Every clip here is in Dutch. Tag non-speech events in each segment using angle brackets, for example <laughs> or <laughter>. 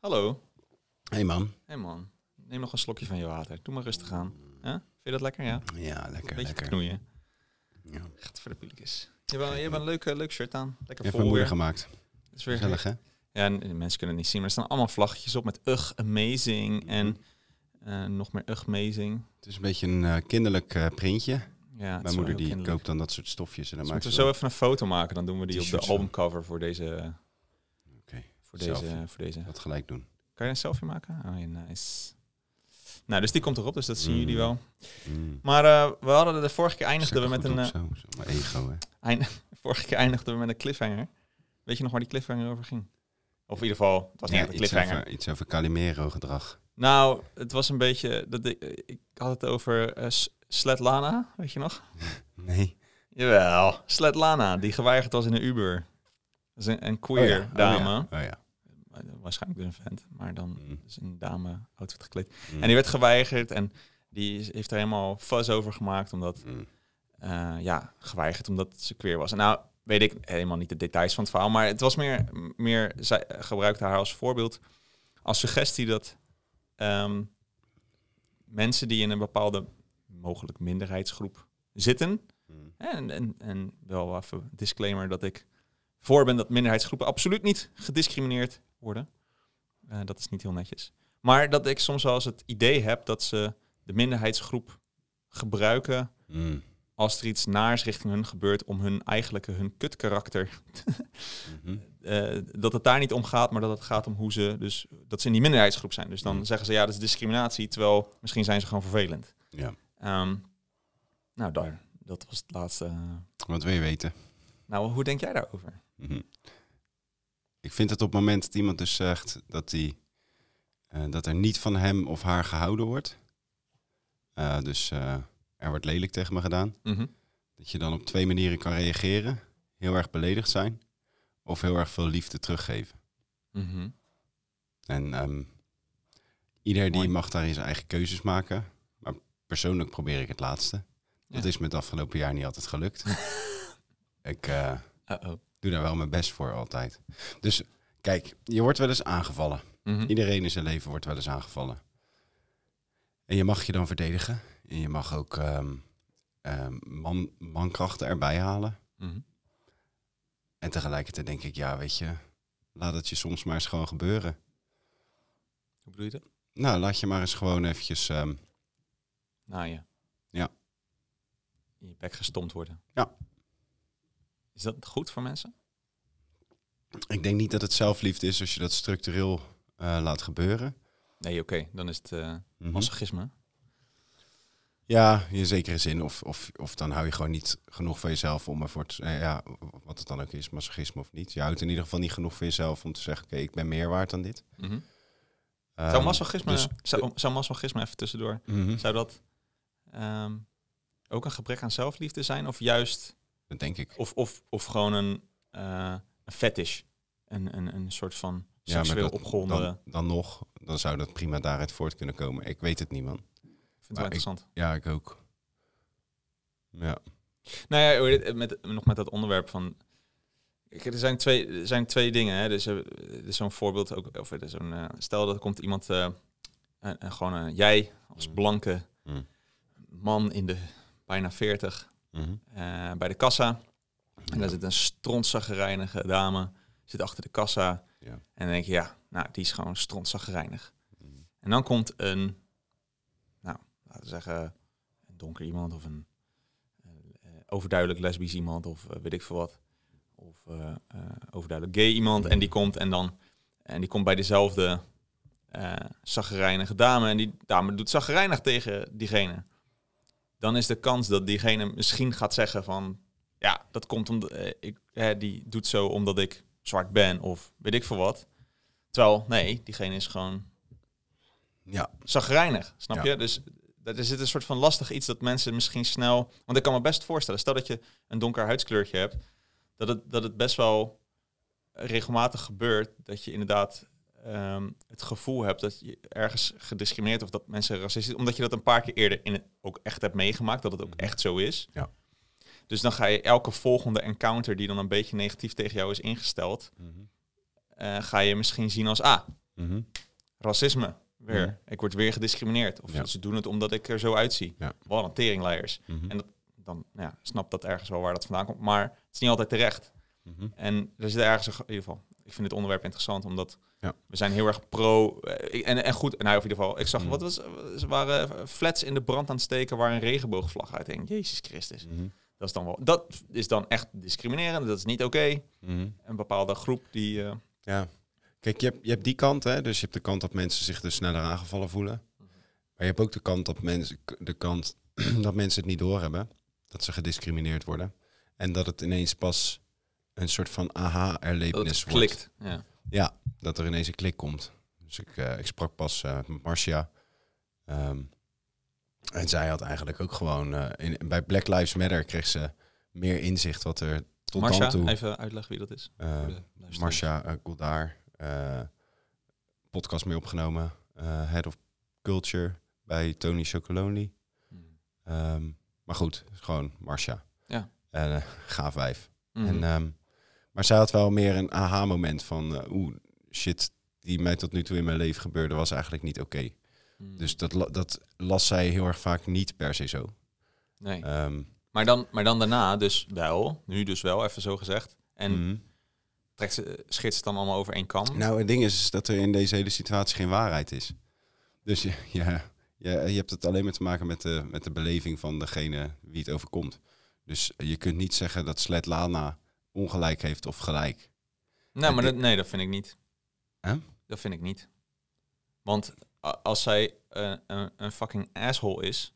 Hallo. Hey man. Hey man. Neem nog een slokje van je water. Doe maar rustig aan. Ja? Vind je dat lekker? Ja. Ja, lekker, Beetje lekker. knoeien. Ja. Echt voor de publiekes. Je hebt je hebt een leuk, leuk shirt aan. Lekker moeder weer. gemaakt. Dat is weer Gezellig hè? Ja, en de mensen kunnen het niet zien, maar er staan allemaal vlaggetjes op met ugh, amazing en eh, nog meer ugh, amazing. Het is een beetje een eh, kinderlijk eh, printje. Ja, Mijn moeder die kinderlijk. koopt dan dat soort stofjes en dan Dus moeten we zo even een foto maken, dan doen we die op de albumcover voor deze, Voor deze, selfie. voor deze. dat gelijk doen. Kan je een selfie maken? Oh, ja, nice. Nou, dus die komt erop, dus dat zien jullie Mm. wel. Mm. Maar eh, we hadden de vorige keer eindigden we met een eh, op, zo, zo, ego hè. <laughs> eind- vorige keer eindigden we met een cliffhanger. Weet je nog waar die cliffhanger over ging? Of in ieder geval, het was niet Ja, echt een iets, cliffhanger. over, iets over Calimero gedrag. Nou, het was een beetje dat ik, ik had het over eh, S- Svetlana, weet je nog? <laughs> Nee. Jawel, Svetlana, die geweigerd was in een Uber. Dat is een, een queer Oh ja, oh dame. ja, Oh ja. Eh, Waarschijnlijk dus een vent, maar dan Mm. is een dame outfit gekleed. Mm. En die werd geweigerd en die heeft er helemaal fuzz over gemaakt, omdat, Mm. eh, ja, geweigerd omdat ze queer was. En nou, weet ik helemaal niet de details van het verhaal, maar het was meer, meer zij gebruikte haar als voorbeeld, als suggestie dat ehm, mensen die in een bepaalde mogelijk minderheidsgroep zitten, en, en, en wel even disclaimer dat ik voor ben dat minderheidsgroepen absoluut niet gediscrimineerd worden. Eh, dat is niet heel netjes. Maar dat ik soms wel eens het idee heb dat ze de minderheidsgroep gebruiken Mm. als er iets naars richting hun gebeurt om hun eigenlijke, hun kutkarakter, <laughs> eh, dat het daar niet om gaat, maar dat het gaat om hoe ze, dus dat ze in die minderheidsgroep zijn. Dus dan Mm. zeggen ze ja, dat is discriminatie, terwijl misschien zijn ze gewoon vervelend. Ja. Ehm, nou, daar, dat was het laatste. eh. Wat wil je weten? Nou, hoe denk jij daarover? Mhm. Ik vind het op het moment dat iemand dus zegt dat, die, eh, dat er niet van hem of haar gehouden wordt. eh, dus eh, er wordt lelijk tegen me gedaan. Mhm. Dat je dan op twee manieren kan reageren. Heel erg beledigd zijn. Of heel erg veel liefde teruggeven. Mhm. En ehm, ieder die mag daarin zijn eigen keuzes maken. Maar persoonlijk probeer ik het laatste. Dat is me het afgelopen jaar niet altijd gelukt. <laughs> ik Uh-oh. Doe daar wel mijn best voor altijd. Dus kijk, je wordt wel eens aangevallen. Mhm. Iedereen in zijn leven wordt wel eens aangevallen. En je mag je dan verdedigen. En je mag ook ehm, ehm, man, mankrachten erbij halen. Mhm. En tegelijkertijd denk ik, ja, weet je, laat het je soms maar eens gewoon gebeuren. Hoe bedoel je dat? Nou, laat je maar eens gewoon eventjes... ehm, Nou ja. Ja. In je bek gestompt worden. Ja. Is dat goed voor mensen? ik denk niet dat het zelfliefde is als je dat structureel eh, laat gebeuren. Nee, oké. Dan is het Mhm. masochisme. Ja, in zekere zin. Of, of, of dan hou je gewoon niet genoeg van jezelf om ervoor te... eh, ja, wat het dan ook is, masochisme of niet. Je houdt in ieder geval niet genoeg van jezelf om te zeggen... oké, ik ben meer waard dan dit. Mhm. Ehm, zou masochisme, dus- zou, zou masochisme even tussendoor, Mhm, zou dat ehm, ook een gebrek aan zelfliefde zijn? Of juist, Dat denk ik. of, of, of gewoon een, eh, een fetish? Een, een, een soort van Ja, seksueel opgewonden... Dan, dan nog, dan zou dat prima daaruit voort kunnen komen. Ik weet het niet, man. Ik vind het wel ik- interessant. Ja, ik ook. Ja. Nou ja, met, nog met dat onderwerp van... Er zijn twee, er zijn twee dingen. Hè. Dus, eh, er is zo'n voorbeeld ook. Of er is zo'n, eh, stel dat er komt iemand, eh, gewoon jij als Mm. blanke Mm. man in de bijna 40 Mhm. eh, bij de kassa. En daar zit een strontzaggerijnige dame, zit achter de kassa. Ja. En dan denk je, ja, nou, die is gewoon strontzaggerijnig. Mhm. En dan komt een, nou, laten we zeggen, een donker iemand of een eh, overduidelijk lesbisch iemand of eh, weet ik veel wat. Of overduidelijk gay iemand. En die komt en dan, en die komt bij dezelfde zaggerijnige dame. En die dame doet zaggerijnig tegen diegene. Dan is de kans dat diegene misschien gaat zeggen van, ja, dat komt omdat eh, ik, eh, die doet zo omdat ik zwart ben of weet ik veel wat. Terwijl, nee, diegene is gewoon Ja. zagrijnig, snap Ja. je? Dus dat- er zit een soort van lastig iets dat mensen misschien snel... Want ik kan me best voorstellen, stel dat je een donker huidskleurtje hebt... dat het, dat het best wel regelmatig gebeurt dat je inderdaad ehm, het gevoel hebt dat je ergens gediscrimineerd of dat mensen racistisch... omdat je dat een paar keer eerder in het ook echt hebt meegemaakt, dat het ook echt zo is. Ja. Dus dan ga je elke volgende encounter die dan een beetje negatief tegen jou is ingesteld... Mhm. eh, ga je misschien zien als, ah, Mhm. Racisme, weer. Mhm. Ik word weer gediscrimineerd. Of Ja. ze doen het omdat ik er zo uitzie. Ja. Wat een teringleiers. En dat, dan ja, snap dat ergens wel waar dat vandaan komt. Maar het is niet altijd terecht. En er zit ergens, een in ieder geval, ik vind dit onderwerp interessant, omdat Ja. we zijn heel erg pro. eh, en, en goed, nou in ieder geval, ik zag, Mm. wat was, ze waren flats in de brand aan het steken waar een regenboogvlag uithing. Jezus Christus. Mhm. Dat is dan wel, dat is dan echt discriminerend, dat is niet oké. Mhm. Een bepaalde groep die, eh, Ja. Kijk, je hebt, je hebt die kant, hè? dus je hebt de kant dat mensen zich dus sneller aangevallen voelen. Maar je hebt ook de kant dat mensen, de kant <clears throat> dat mensen het niet doorhebben, dat ze gediscrimineerd worden. En dat het ineens pas een soort van aha-erlevenis wordt. klikt. Ja. Ja, dat er ineens een klik komt. Dus ik, eh, ik sprak pas eh, met Marcia. Ehm, en zij had eigenlijk ook gewoon... eh, in, bij Black Lives Matter kreeg ze meer inzicht wat er tot Marcia, dan toe... even uitleggen wie dat is. Marcia Goldar, eh, podcast mee opgenomen. Head of Culture bij Tony Chocolonely. Hmm. Ehm, maar goed, gewoon Marcia. Ja. En gaaf wijf. Mhm. En, ehm, maar zij had wel meer een aha-moment van... eh, oeh, shit die mij tot nu toe in mijn leven gebeurde was eigenlijk niet oké. Mhm. Dus dat, dat las zij heel erg vaak niet per se zo. nee. Ehm, maar, dan, maar dan daarna dus wel, nu dus wel, even zo gezegd. En mhm. trekt ze, het dan allemaal over één kam? Nou, het ding is, is dat er in deze hele situatie geen waarheid is. Dus je, <laughs> ja, je, je hebt het alleen maar te maken met de, met de beleving van degene wie het overkomt. Dus je kunt niet zeggen dat Svetlana ongelijk heeft of gelijk. Nou, maar dat, nee, dat vind ik niet. Dat vind ik niet. Want als zij eh, een, een fucking asshole is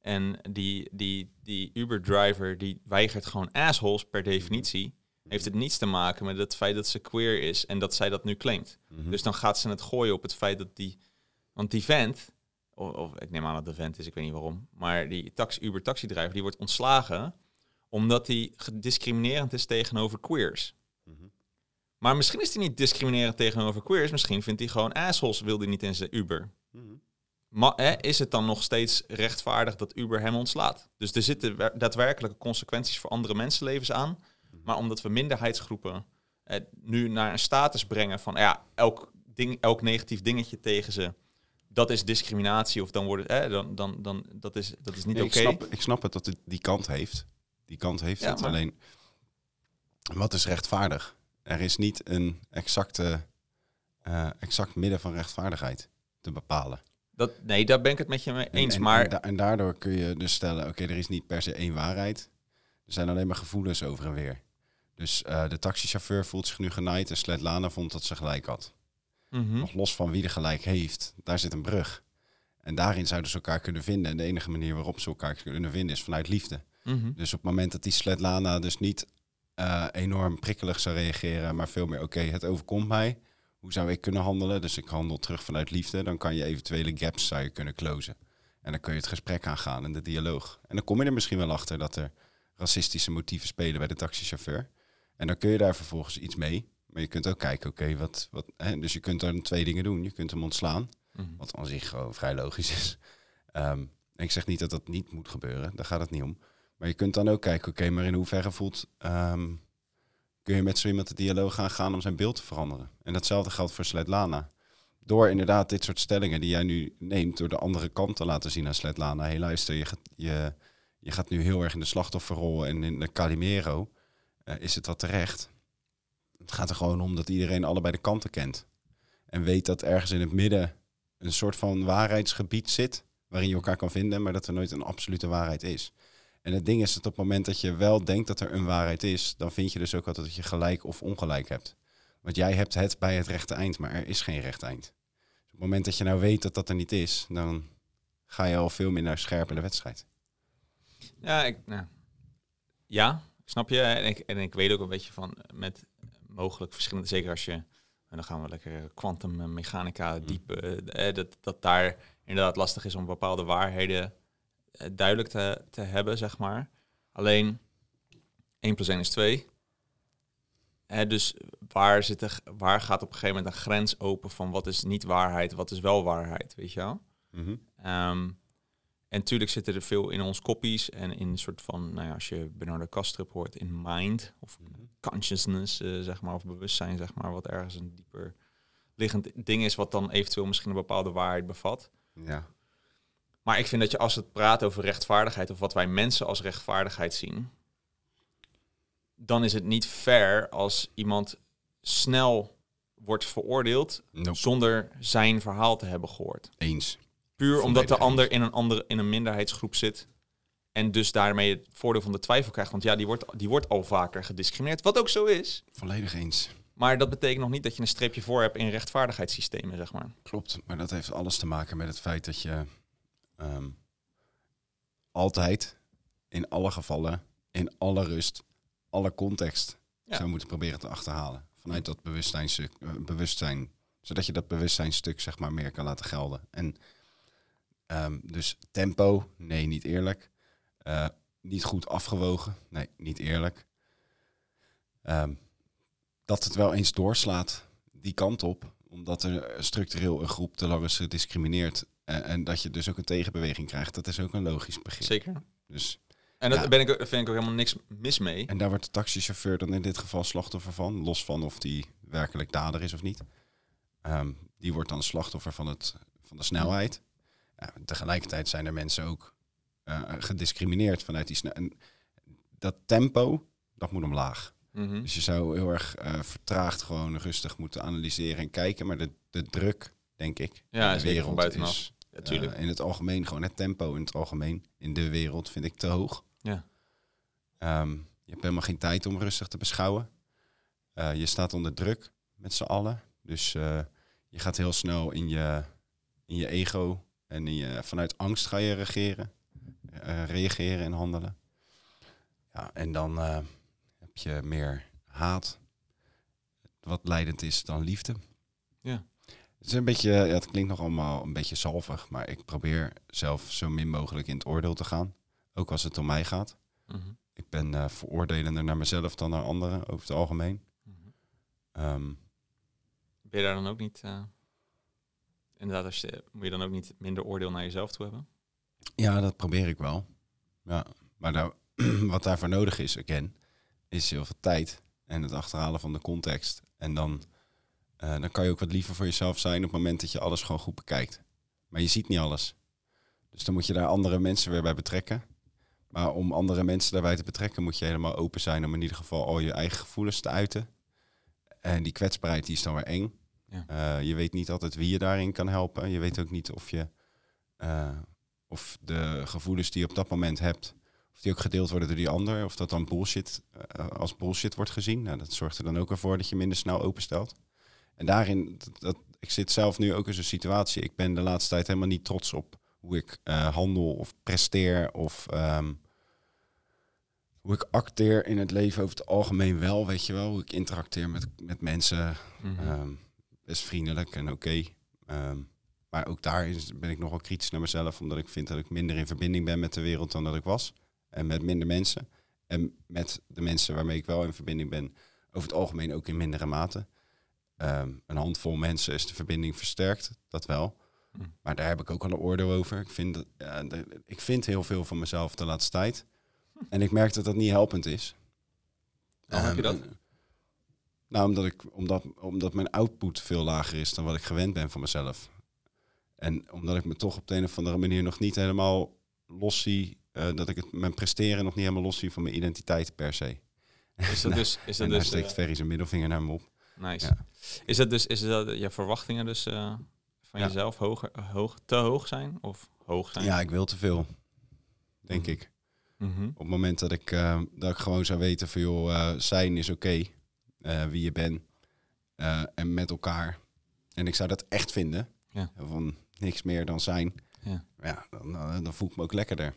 en die, die, die Uber-driver die weigert gewoon assholes per definitie, heeft het niets te maken met het feit dat ze queer is en dat zij dat nu claimt. Mhm. Dus dan gaat ze het gooien op het feit dat die... Want die vent, of, of ik neem aan dat de vent is, ik weet niet waarom, maar die taxi, Uber-taxidriver, die wordt ontslagen omdat hij gediscriminerend is tegenover queers. Mhm. Maar misschien is hij niet discriminerend tegenover queers. Misschien vindt hij gewoon assholes, wil hij niet in zijn Uber. Mhm. Maar hè, is het dan nog steeds rechtvaardig dat Uber hem ontslaat? Dus er zitten wer- daadwerkelijke consequenties voor andere mensenlevens aan. Maar omdat we minderheidsgroepen eh, nu naar een status brengen van ja, elk, ding, elk negatief dingetje tegen ze, dat is discriminatie of dan wordt het, eh, dan, dan, dan, dat, is, dat is niet oké. ik, snap, ik snap het dat het die kant heeft. Die kant heeft Ja, het. maar- Alleen, wat is rechtvaardig? Er is niet een exacte, eh, exact midden van rechtvaardigheid te bepalen. Dat, nee, daar ben ik het met je mee En- eens. en, maar En, da- en daardoor kun je dus stellen, oké, er is niet per se één waarheid. Er zijn alleen maar gevoelens over en weer. Dus eh, de taxichauffeur voelt zich nu genaaid en Svetlana vond dat ze gelijk had. Mhm. Nog los van wie er gelijk heeft, daar zit een brug. En daarin zouden ze elkaar kunnen vinden. En de enige manier waarop ze elkaar kunnen vinden is vanuit liefde. Mhm. Dus op het moment dat die Svetlana dus niet eh, enorm prikkelig zou reageren, maar veel meer, oké, het overkomt mij. Hoe zou ik kunnen handelen? Dus ik handel terug vanuit liefde. Dan kan je eventuele gaps zou je kunnen closen. En dan kun je het gesprek aangaan en de dialoog. En dan kom je er misschien wel achter dat er racistische motieven spelen bij de taxichauffeur. En dan kun je daar vervolgens iets mee. Maar je kunt ook kijken, oké, wat, wat... Hè, dus je kunt dan twee dingen doen. Je kunt hem ontslaan, Mhm. wat aan zich gewoon vrij logisch is. Ehm, en ik zeg niet dat dat niet moet gebeuren, daar gaat het niet om. Maar je kunt dan ook kijken, oké, maar in hoeverre voelt... ehm, kun je met zo iemand de dialoog gaan gaan om zijn beeld te veranderen? En datzelfde geldt voor Svetlana. Door inderdaad dit soort stellingen die jij nu neemt, door de andere kant te laten zien aan Svetlana. Hé, luister, je gaat, je, je gaat nu heel erg in de slachtofferrol en in de Calimero. Eh, is het wat terecht? Het gaat er gewoon om dat iedereen allebei de kanten kent. En weet dat ergens in het midden een soort van waarheidsgebied zit, waarin je elkaar kan vinden, maar dat er nooit een absolute waarheid is. En het ding is dat op het moment dat je wel denkt dat er een waarheid is, dan vind je dus ook altijd dat je gelijk of ongelijk hebt. Want jij hebt het bij het rechte eind, maar er is geen recht eind. Dus op het moment dat je nou weet dat dat er niet is, dan ga je al veel minder scherp in de wedstrijd. Ja, ik, nou, ja, snap je. En ik, en ik weet ook een beetje van eh, met mogelijk verschillende, zeker als je, en dan gaan we lekker kwantummechanica diep, eh, eh, dat, dat daar inderdaad lastig is om bepaalde waarheden duidelijk te, te hebben, zeg maar. Alleen 1 plus 1 is 2. Hè, dus waar, zit er, waar gaat op een gegeven moment een grens open van wat is niet waarheid, wat is wel waarheid, weet je wel? Ehm, en natuurlijk zitten er veel in ons koppies en in een soort van, nou ja, als je Bernardo Kastrup hoort, in mind of consciousness, eh, zeg maar, of bewustzijn, zeg maar, wat ergens een dieper liggend ding is wat dan eventueel misschien een bepaalde waarheid bevat. Ja. Maar ik vind dat je als het praat over rechtvaardigheid of wat wij mensen als rechtvaardigheid zien, dan is het niet fair als iemand snel wordt veroordeeld Nope. zonder zijn verhaal te hebben gehoord. Eens. Puur omdat de ander in een, andere, in een minderheidsgroep zit. En dus daarmee het voordeel van de twijfel krijgt. Want ja, die wordt, die wordt al vaker gediscrimineerd. Wat ook zo is. Volledig eens. Maar dat betekent nog niet dat je een streepje voor hebt in rechtvaardigheidssystemen, zeg maar. Klopt, maar dat heeft alles te maken met het feit dat je ehm, altijd, in alle gevallen, in alle rust, alle context Ja. zou moeten proberen te achterhalen. Vanuit dat bewustzijnstuk, eh, bewustzijn, zodat je dat bewustzijnstuk zeg maar meer kan laten gelden. En ehm, dus tempo, nee, niet eerlijk. Eh, niet goed afgewogen, nee, niet eerlijk. Ehm, dat het wel eens doorslaat die kant op, omdat er structureel een groep te lang is gediscrimineerd. En, en dat je dus ook een tegenbeweging krijgt, dat is ook een logisch begrip. Zeker. Dus, En dat Ja. ben ik, daar vind ik ook helemaal niks mis mee. en daar wordt de taxichauffeur dan in dit geval slachtoffer van, los van of die werkelijk dader is of niet. Ehm, die wordt dan slachtoffer van, het, van de snelheid. Ja, tegelijkertijd zijn er mensen ook eh, gediscrimineerd vanuit die snelheid. Dat tempo, dat moet omlaag. Mhm. Dus je zou heel erg eh, vertraagd gewoon rustig moeten analyseren en kijken. Maar de, de druk, denk ik, Ja, in de wereld buitenaf. is Natuurlijk. eh, in het algemeen, gewoon het tempo in het algemeen, in de wereld, vind ik te hoog. Ja. Ehm, je hebt helemaal geen tijd om rustig te beschouwen. Eh, je staat onder druk met z'n allen. Dus eh, je gaat heel snel in je, in je ego en in je, vanuit angst ga je regeren, reageren en handelen. Ja, en dan heb je meer haat, wat leidend is dan liefde. Ja. Het is een beetje, ja, het klinkt nog allemaal een beetje salvig, maar ik probeer zelf zo min mogelijk in het oordeel te gaan. Ook als het om mij gaat. Mhm. Ik ben eh veroordelender naar mezelf dan naar anderen over het algemeen. Mhm. Ehm, Ben je daar dan ook niet... eh, inderdaad, als je, moet je dan ook niet minder oordeel naar jezelf toe hebben? ja, dat probeer ik wel. Ja, maar daar, <clears throat> wat daarvoor nodig is, again, is heel veel tijd en het achterhalen van de context. En dan, eh, dan kan je ook wat liever voor jezelf zijn op het moment dat je alles gewoon goed bekijkt. Maar je ziet niet alles. Dus dan moet je daar andere mensen weer bij betrekken. Maar om andere mensen daarbij te betrekken, moet je helemaal open zijn om in ieder geval al je eigen gevoelens te uiten. En die kwetsbaarheid die is dan weer eng. Ja. Eh, je weet niet altijd wie je daarin kan helpen. Je weet ook niet of je eh, of de gevoelens die je op dat moment hebt, of die ook gedeeld worden door die ander, of dat dan bullshit als bullshit wordt gezien. Nou, dat zorgt er dan ook weer voor dat je minder snel openstelt. En daarin, dat, ik zit zelf nu ook in zo'n situatie. Ik ben de laatste tijd helemaal niet trots op hoe ik eh, handel of presteer of ehm, hoe ik acteer in het leven over het algemeen wel, weet je wel. Hoe ik interacteer met, met mensen. Ehm, best vriendelijk en oké. Ehm, maar ook daar ben ik nog wel kritisch naar mezelf, omdat ik vind dat ik minder in verbinding ben met de wereld dan dat ik was. En met minder mensen. En met de mensen waarmee ik wel in verbinding ben, over het algemeen ook in mindere mate. Ehm, een handvol mensen is de verbinding versterkt, dat wel. Hm. Maar daar heb ik ook al een oordeel over. Ik vind, dat, ja, de- ik vind heel veel van mezelf de laatste tijd. En ik merk dat dat niet helpend is. Waarom heb je Ehm, dat? nou, omdat, ik, omdat, omdat mijn output veel lager is dan wat ik gewend ben van mezelf. En omdat ik me toch op de een of andere manier nog niet helemaal los zie, eh, dat ik het, mijn presteren nog niet helemaal los zie van mijn identiteit per se. Is dat <laughs> dus... Is dat en daar dus steekt eh, Ferry zijn middelvinger naar me op. nice. Ja. Is dat dus... Is dat je verwachtingen dus eh, van Ja. jezelf hoger, hoog, te hoog zijn? Of hoog zijn? Ja, ik wil te veel, denk Mhm. ik. Mhm. Op het moment dat ik, eh, dat ik gewoon zou weten van joh, eh, zijn is oké, wie je bent en met elkaar. En ik zou dat echt vinden, Ja. van niks meer dan zijn. Ja. Ja, dan, dan, voel ik me ook lekkerder.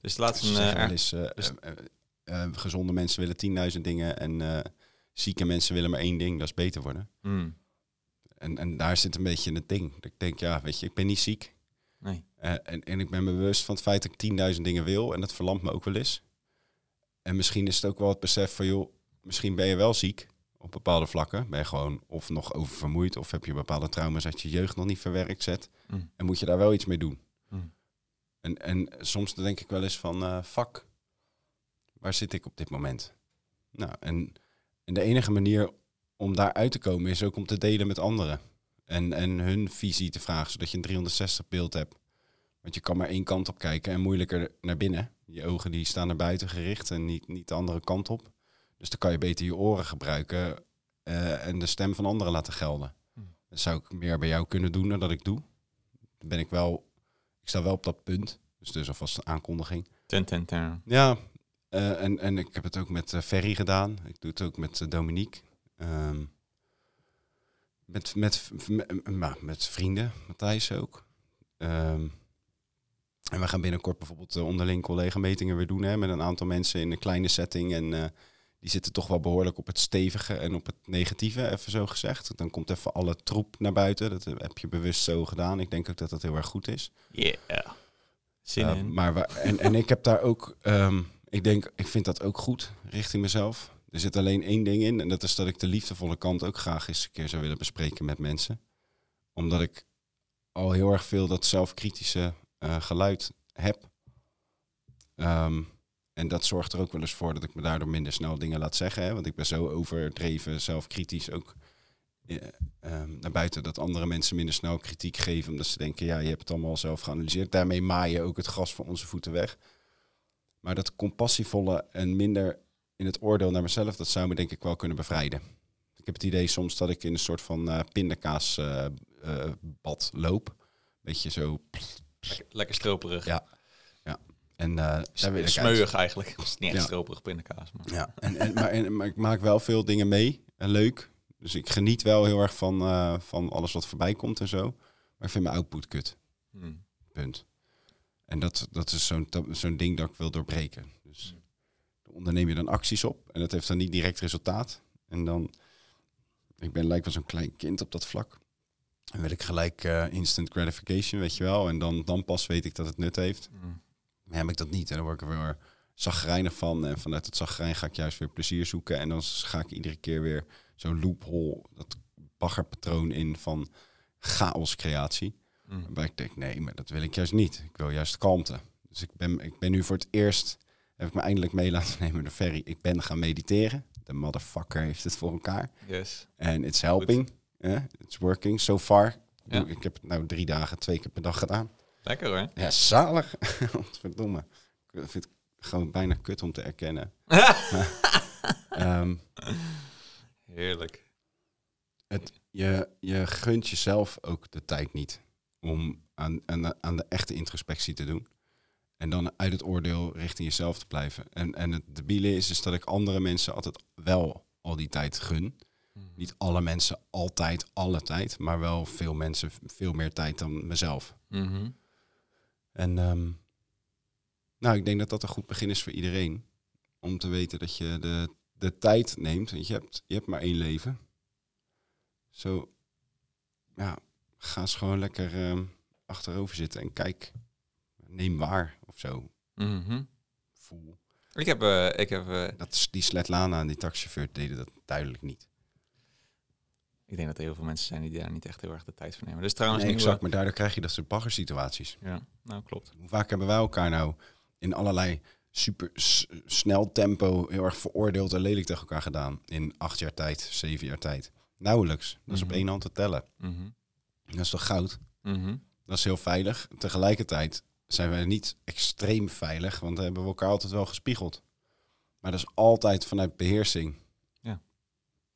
Dus Ze een... zeggen wel eens, dus- gezonde mensen willen 10.000 dingen en zieke mensen willen maar één ding, dat is beter worden. mm, En, en daar zit een beetje het ding. Dat ik denk, ja, weet je, ik ben niet ziek. nee. Eh, en, en ik ben me bewust van het feit dat ik 10.000 dingen wil en dat verlamt me ook wel eens. En misschien is het ook wel het besef van, joh, misschien ben je wel ziek op bepaalde vlakken. Ben je gewoon of nog oververmoeid of heb je bepaalde trauma's uit je jeugd nog niet verwerkt zet. Mm. En moet je daar wel iets mee doen. Mm. En, en soms dan denk ik wel eens van, eh fuck, waar zit ik op dit moment? Nou, en, en de enige manier om daar uit te komen is ook om te delen met anderen. En, en hun visie te vragen, zodat je een 360 beeld hebt. Want je kan maar één kant op kijken en moeilijker naar binnen. Je ogen die staan naar buiten gericht en niet, niet de andere kant op. Dus dan kan je beter je oren gebruiken eh, en de stem van anderen laten gelden. Hm. Dat zou ik meer bij jou kunnen doen dan dat ik doe. Dan ben ik wel, ik sta wel op dat punt. Dus dus alvast een aankondiging. Ten, ten, ten. Ja, eh, en, en ik heb het ook met eh, Ferry gedaan. Ik doe het ook met eh, Dominique. Ehm, met, met, met, met, met vrienden, Matthijs ook. Ehm, en we gaan binnenkort bijvoorbeeld de onderling collega-metingen weer doen hè, met een aantal mensen in een kleine setting. En die zitten toch wel behoorlijk op het stevige en op het negatieve, even zo gezegd. Dan komt even alle troep naar buiten. Dat heb je bewust zo gedaan. Ik denk ook dat dat heel erg goed is. Yeah. Zin in. maar wa- en, en ik heb daar ook, ehm, ik denk, ik vind dat ook goed richting mezelf. Er zit alleen één ding in en dat is dat ik de liefdevolle kant ook graag eens een keer zou willen bespreken met mensen. Omdat ik al heel erg veel dat zelfkritische eh, geluid heb. Ehm, en dat zorgt er ook wel eens voor dat ik me daardoor minder snel dingen laat zeggen. Hè? Want ik ben zo overdreven zelfkritisch ook eh, ehm, naar buiten dat andere mensen minder snel kritiek geven. Omdat ze denken, ja, je hebt het allemaal zelf geanalyseerd. Daarmee maai je ook het gras van onze voeten weg. Maar dat compassievolle en minder in het oordeel naar mezelf, dat zou me denk ik wel kunnen bevrijden. Ik heb het idee soms dat ik in een soort van eh pindakaasbad eh, bad loop. Beetje zo. Lekker, lekker stroperig. Ja. En eh uit. Smeuig eigenlijk. Het is niet echt Ja. stroperig pindakaas. Maar. Ja, en, en, maar, en, maar ik maak wel veel dingen mee en leuk. Dus ik geniet wel heel erg van, eh, van alles wat voorbij komt en zo. Maar ik vind mijn output kut. Hm. Punt. En dat, dat is zo'n zo'n ding dat ik wil doorbreken. Dus dan onderneem je dan acties op en dat heeft dan niet direct resultaat. En dan, ik ben lijkt wel zo'n klein kind op dat vlak. Dan wil ik gelijk eh, instant gratification, weet je wel. En dan, dan pas weet ik dat het nut heeft. Maar heb ik dat niet. En dan word ik er weer zagrijnig van. En vanuit het zagrijn ga ik juist weer plezier zoeken. En dan ga ik iedere keer weer zo'n loophole, dat baggerpatroon in van chaoscreatie. Hm. Waarbij ik denk, nee, maar dat wil ik juist niet. Ik wil juist kalmte. Dus ik ben, ik ben nu voor het eerst, heb ik me eindelijk mee laten <laughs> nemen door Ferry. Ik ben gaan mediteren. De motherfucker heeft het voor elkaar. Yes. En it's helping. It's working so far. Ja. Ik heb het nou drie dagen, twee keer per dag gedaan. Lekker hoor. Ja, zalig. <laughs> Verdomme. Ik vind het gewoon bijna kut om te erkennen. <laughs> Ehm, Heerlijk. het, je, je gunt jezelf ook de tijd niet om aan, aan, aan de echte introspectie te doen. En dan uit het oordeel richting jezelf te blijven. En, en het debiele is, is dat ik andere mensen altijd wel al die tijd gun. Hm. Niet alle mensen altijd, alle tijd. Maar wel veel mensen veel meer tijd dan mezelf. Mhm. En ehm, nou, ik denk dat dat een goed begin is voor iedereen. Om te weten dat je de, de tijd neemt. Want je hebt, je hebt maar één leven. Zo, ja, ga eens gewoon lekker ehm, achterover zitten en kijk. Neem waar of zo. Mhm. Voel. Ik heb, eh, ik heb eh, Dat is, die Svetlana en die taxichauffeur deden dat duidelijk niet. ik denk dat er heel veel mensen zijn die daar niet echt heel erg de tijd voor nemen. Dus trouwens Nee, exact, maar daardoor krijg je dat soort baggersituaties. Ja, nou klopt. Hoe vaak hebben wij elkaar nou in allerlei super snel tempo heel erg veroordeeld en lelijk tegen elkaar gedaan in acht jaar tijd, zeven jaar tijd? Nauwelijks. Dat is op Mhm. één hand te tellen. Mhm. Dat is toch goud? Mhm. Dat is heel veilig. Tegelijkertijd zijn wij niet extreem veilig, want hebben we elkaar altijd wel gespiegeld. Maar dat is altijd vanuit beheersing. Ja.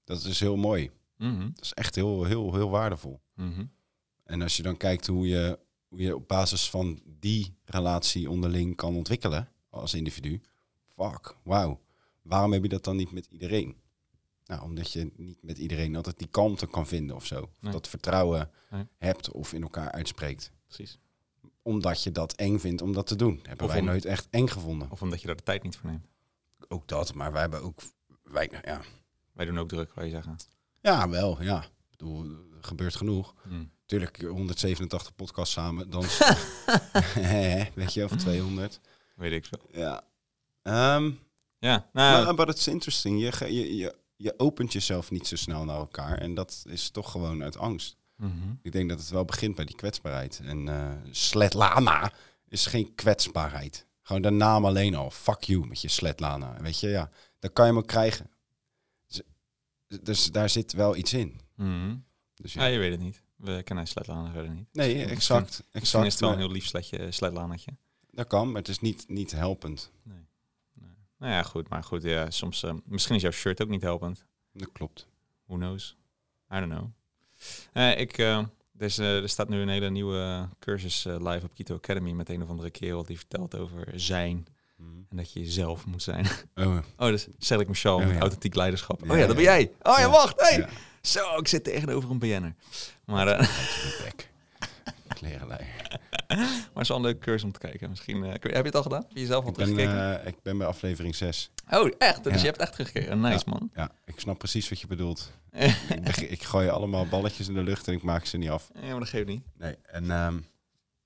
Dat is heel mooi. Mhm. Dat is echt heel, heel, heel waardevol. Mhm. En als je dan kijkt hoe je, hoe je op basis van die relatie onderling kan ontwikkelen als individu. Fuck, wauw. Waarom heb je dat dan niet met iedereen? Nou, omdat je niet met iedereen altijd die kalmte kan vinden of zo. Of Nee. dat vertrouwen Nee. hebt of in elkaar uitspreekt. Precies. Omdat je dat eng vindt om dat te doen. Hebben Of wij om- nooit echt eng gevonden. Of omdat je daar de tijd niet voor neemt. Ook dat, maar wij hebben ook... Wij, ja. Wij doen ook druk, waar je zeggen. ja, wel, ja. Ik bedoel, er gebeurt genoeg. Mhm. Tuurlijk, 187 podcasts samen, dan... <laughs> <laughs> weet je, of 200. Weet ik veel. Ja. Ehm, Ja, nou, maar but it's interesting. Je, je, je, je opent jezelf niet zo snel naar elkaar. En dat is toch gewoon uit angst. mhm. Ik denk dat het wel begint bij die kwetsbaarheid. En eh Sletlana is geen kwetsbaarheid. Gewoon de naam alleen al. Fuck you met je Sletlana. Weet je, ja. Dan kan je hem ook krijgen. Dus, dus daar zit wel iets in. Mhm. Dus Ja, je weet het niet. We kennen Sletlana verder niet. Nee, Misschien- exact. Misschien is exact het wel een heel lief sletje, Sletlanatje. Dat kan, maar het is niet, niet helpend. Nou ja, goed. Maar goed, ja, soms... eh, misschien is jouw shirt ook niet helpend. Dat klopt. Who knows? I don't know. Eh, ik, eh, er, is, staat nu een hele nieuwe cursus live op Keto Academy met een of andere kerel die vertelt over zijn en dat je jezelf moet zijn. Oh, <laughs> Oh, dus Cedric Michel Oh, met ja. authentiek leiderschap. Ja, oh ja, dat ben jij. Oh ja, wacht. Hey. Zo, ik zit tegenover een BN'er. Maar, bek. <laughs> Klerenlei. <laughs> maar het is wel een leuke cursus om te kijken. Misschien, eh, heb je het al gedaan? Heb je jezelf al Ik ben, teruggekeken? eh, ik ben bij aflevering 6. oh, echt? Dus ja. je hebt echt teruggekeken. Nice, man. Ja, ik snap precies wat je bedoelt. <laughs> ik gooi allemaal balletjes in de lucht en ik maak ze niet af. Ja, maar dat geeft niet. Nee, en ehm,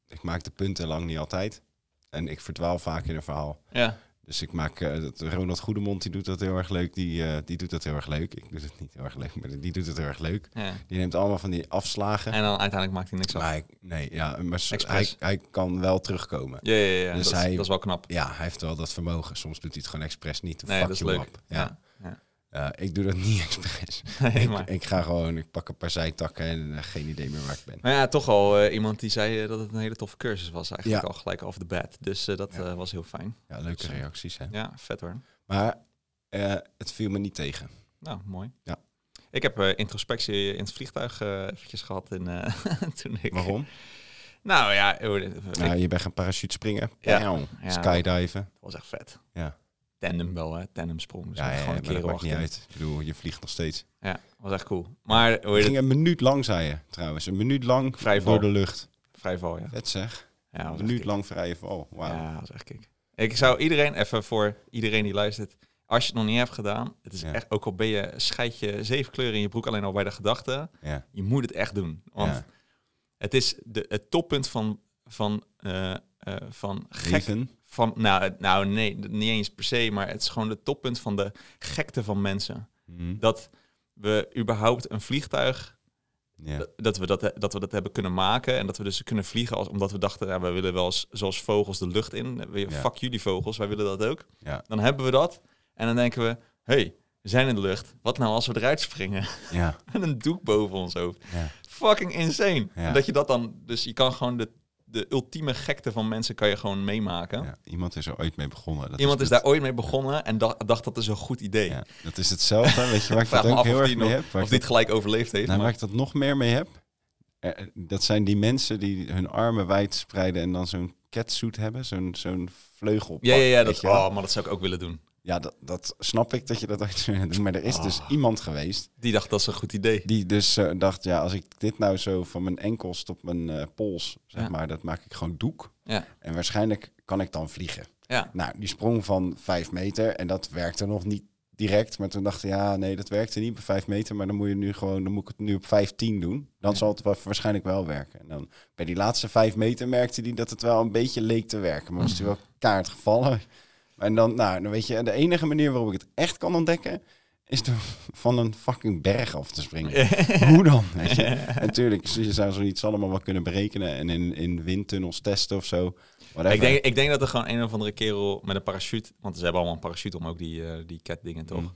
ik maak de punten lang niet altijd. En ik verdwaal vaak in een verhaal. Ja. Dus ik maak, eh, Ronald Goedemond, die doet dat heel erg leuk. Die, eh, die doet dat heel erg leuk. Ik doe het niet heel erg leuk, maar die doet het heel erg leuk. ja. Die neemt allemaal van die afslagen. En dan uiteindelijk maakt hij niks af. Hij, nee, ja, maar hij, hij kan wel terugkomen. Ja, ja, ja. Dus dat, is, hij- dat is wel knap. Ja, hij heeft wel dat vermogen. Soms doet hij het gewoon expres niet. Nee, Fuck dat is leuk. up. Ja. Ja. Ja, ik doe dat <laughs> niet expres. Nee, ik, maar. ik ga gewoon, ik pak een paar zijtakken en eh, geen idee meer waar ik ben. Maar ja, toch al eh, iemand die zei eh, dat het een hele toffe cursus was. Eigenlijk Ja. al gelijk off the bat. Dus eh, dat Ja. eh, was heel fijn. Ja, leuke Zo. reacties hè. Ja, vet hoor. Maar eh, het viel me niet tegen. Nou, mooi. Ja. Ik heb eh, introspectie in het vliegtuig eh, eventjes gehad. In, eh, <laughs> toen ik... Waarom? Nou ja, ik- Nou, je bent gaan parachute springen, Ja. Ja. skydiven. dat was echt vet. Ja. Tandem wel, hè. Tandem sprong. Dus ja, ja, gewoon ja, een keer maakt niet uit. Ik bedoel, je vliegt nog steeds. Ja, was echt cool. Maar hoe Het ging een minuut lang, zei je trouwens. Een minuut lang Vrije val. door de lucht. Vrijval, ja. Vet zeg. Ja, Een minuut lang vrije val. Wauw. Ja, dat was echt kick. Ik zou iedereen, even voor iedereen die luistert, als je het nog niet hebt gedaan, het is Ja. echt, ook al ben je, scheid je zeven kleuren in je broek alleen al bij de gedachte, Ja. je moet het echt doen. Want Ja. het is de, het toppunt van, van, eh, eh, van gek. Leven. Van, nou, het- nou, nee, niet eens per se, maar het is gewoon de toppunt van de gekte van mensen. Mhm. Dat we überhaupt een vliegtuig Ja. dat- we dat, dat we dat hebben kunnen maken en dat we dus kunnen vliegen als, omdat we dachten, ja, we willen wel eens, zoals vogels de lucht in. We- Ja. Fuck jullie vogels, wij willen dat ook. Ja. Dan hebben we dat en dan denken we, hey, we zijn in de lucht. Wat nou als we eruit springen <laughs> Ja. met een doek boven ons hoofd? Fucking insane. En dat je dat dan, dus je kan gewoon de, de ultieme gekte van mensen kan je gewoon meemaken. Ja. Iemand is er ooit mee begonnen. Dat Iemand is daar ooit mee begonnen en dacht, dacht dat is een goed idee. Ja, dat is hetzelfde. Weet je waar <laughs> ik dat ook heel erg mee heb? Of het gelijk overleefd heeft. Nou, maar- waar ik dat nog meer mee heb, eh, dat zijn die mensen die hun armen wijd spreiden en dan zo'n catsuit hebben, zo'n zo'n vleugel. ja, ja, ja, weet dat, oh, maar dat zou ik ook willen doen. Ja dat, dat snap ik dat je dat ooit zou doen. Maar er is dus Oh. iemand geweest Die dacht dat is een goed idee. die dus eh, dacht, ja, als ik dit nou zo van mijn enkels tot mijn eh, pols, zeg Ja. maar, dat maak ik gewoon doek. Ja. En waarschijnlijk kan ik dan vliegen. Ja. Nou, die sprong van vijf meter en dat werkte nog niet direct. Maar toen dacht ik, ja, nee, dat werkte niet bij vijf meter. Maar dan moet je nu gewoon, dan moet ik het nu op 15 doen. Dan Ja. zal het wa- waarschijnlijk wel werken. En dan bij die laatste vijf meter merkte hij dat het wel een beetje leek te werken. Maar was hij wel kaart gevallen. En dan, nou, dan weet je, de enige manier waarop ik het echt kan ontdekken, is door van een fucking berg af te springen. <laughs> Hoe dan? Weet je? Natuurlijk, je zou zoiets allemaal wel kunnen berekenen en in, in windtunnels testen of zo. Whatever. Ik denk, ik denk dat er gewoon een of andere kerel met een parachute... Want ze hebben allemaal een parachute om ook die, eh die cat dingen, toch? Mm.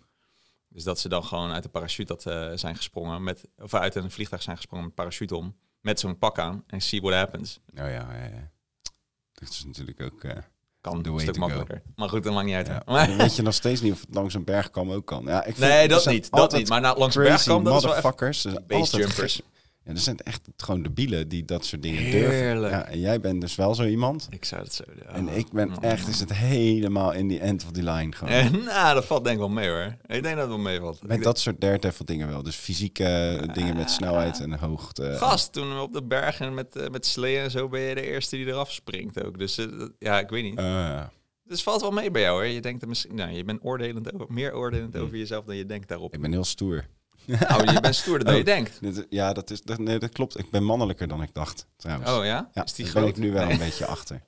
Dus dat ze dan gewoon uit de parachute dat, eh, zijn gesprongen. Met, of uit een vliegtuig zijn gesprongen met parachute om. Met zo'n pak aan. En see what happens. Oh ja, ja, ja. Dat is natuurlijk ook... eh, Kan een stuk to go. makkelijker. Maar goed, dat maakt niet uit. ja. Maar- <laughs> weet je nog steeds niet of het langs een bergkam ook kan. Ja, ik vind, nee, dat niet. Dat niet. Maar nou, langs de crazy berg kan dat is wel zijn altijd basejumpers. Ja, er zijn echt gewoon debielen die dat soort dingen durven. Heerlijk. Ja, en jij bent dus wel zo iemand. Ik zou het zo... ja. En ik ben Oh. echt, is het helemaal in die end of the line gewoon. Eh, nou, dat valt denk ik wel mee hoor. Ik denk dat het wel meevalt. Met Ik dat soort daredevil dingen wel. Dus fysieke eh, dingen met snelheid en hoogte. Gast, toen we op de bergen met, eh, met sleeën en zo ben je de eerste die eraf springt ook. Dus ja, ik weet niet. Eh, Dus valt wel mee bij jou hoor. Je denkt er misschien, nou, je bent oordelend over, meer oordelend Hmm. over jezelf dan je denkt daarop. ik ben heel stoer. Nou, je bent stoerder dan <laughs> Oh. je denkt. Dit- Ja, dat, is, dat, nee, dat klopt. Ik ben mannelijker dan ik dacht, trouwens. Oh ja? ja, is die daar groot? ben ik nu wel Nee. een beetje achter.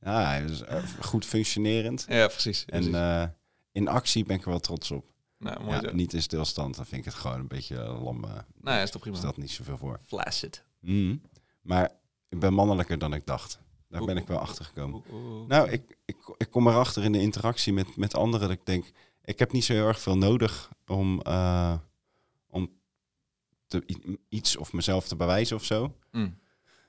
Ja, hij is eh, goed functionerend. Ja, precies. precies. En eh, in actie ben ik er wel trots op. nou, mooi Ja, zo. niet in stilstand, dan vind ik het gewoon een beetje lam. eh, Nou ja, is toch prima. stelt niet zoveel voor. Flaccid. Mm. Maar ik ben mannelijker dan ik dacht. Daar ben ik wel achter gekomen. Nou, ik, ik, ik kom erachter in de interactie met, met anderen dat ik denk, ik heb niet zo heel erg veel nodig om, eh, om te, iets of mezelf te bewijzen of zo. Mm.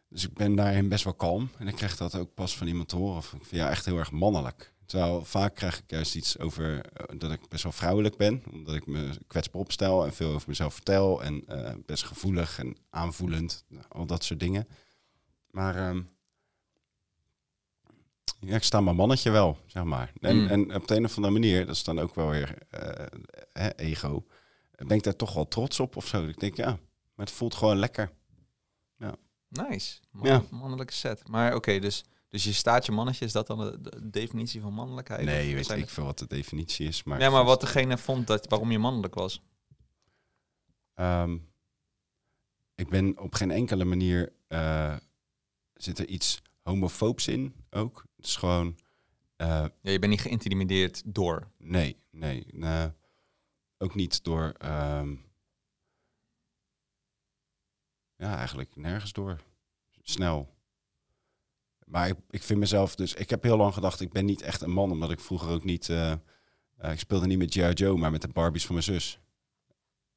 Dus ik ben daarin best wel kalm. En ik kreeg dat ook pas van iemand te horen. Van, Ik vind jou echt heel erg mannelijk. Terwijl vaak krijg ik juist iets over eh, dat ik best wel vrouwelijk ben. Omdat ik me kwetsbaar opstel en veel over mezelf vertel. En eh, best gevoelig en aanvoelend. nou, Al dat soort dingen. Maar ehm, ja, ik sta mijn mannetje wel, zeg maar. En, Mm. en op de een of andere manier, dat is dan ook wel weer eh, ego. Ben ik daar toch wel trots op of zo. Ik denk, ja, maar het voelt gewoon lekker. Nice. Man- Ja. Mannelijke set. Maar oké, dus, dus je staat je mannetje, is dat dan de, de definitie van mannelijkheid? Nee, weet ik veel wat de definitie is. Maar ja, ik maar wat degene vond dat, waarom je mannelijk was. Ehm, ik ben op geen enkele manier... eh, zit er iets homofoobs in ook. Het is gewoon... eh, Ja, je bent niet geïntimideerd door. nee, nee. nee. Ook niet door... ehm, ja, eigenlijk nergens door. Snel. Maar ik, ik vind mezelf dus... Ik heb heel lang gedacht, ik ben niet echt een man. Omdat ik vroeger ook niet... eh, eh, ik speelde niet met G.I. Joe, maar met de Barbies van mijn zus.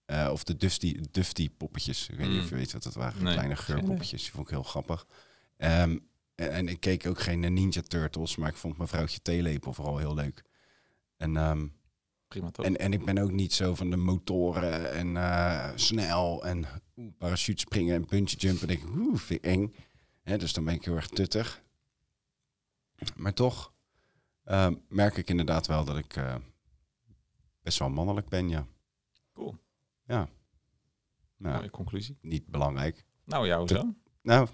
Eh, of de Dusty, Dufty poppetjes. Ik weet niet Mm. of je weet wat dat waren. Nee, Kleine geurpoppetjes. Die vond ik heel grappig. Ehm, en, en ik keek ook geen Ninja Turtles, maar ik vond mijn vrouwtje theelepel vooral heel leuk. En, ehm, Prima toch? en, en ik ben ook niet zo van de motoren en eh, snel en parachute springen en puntje jumpen. Denk ik, oeh, vind ik eng. Hè, dus dan ben ik heel erg tuttig. Maar toch ehm, merk ik inderdaad wel dat ik eh, best wel mannelijk ben, ja. Cool. Ja. Nou, Mooie conclusie. niet belangrijk. Nou ja, hoezo? Het Nou,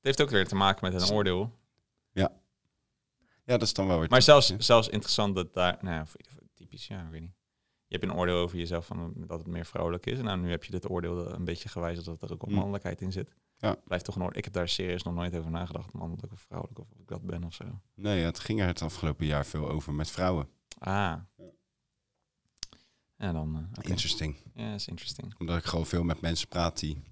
heeft ook weer te maken met een oordeel. ja, dat is dan wel weer... Maar zelfs, zelfs interessant dat daar, nou ja, typisch, ja, ik weet niet. Je hebt een oordeel over jezelf van dat het meer vrouwelijk is. Nou, nu heb je dit oordeel een beetje gewijzigd dat er ook Mm. mannelijkheid in zit. Ja. Blijft toch een oordeel. Ik heb daar serieus nog nooit over nagedacht, mannelijk of vrouwelijk, of ik dat ben of zo. Nee, het ging er het afgelopen jaar veel over met vrouwen. Ah. Ja, dan. eh. Interesting. Ja, is interesting. Omdat ik gewoon veel met mensen praat die...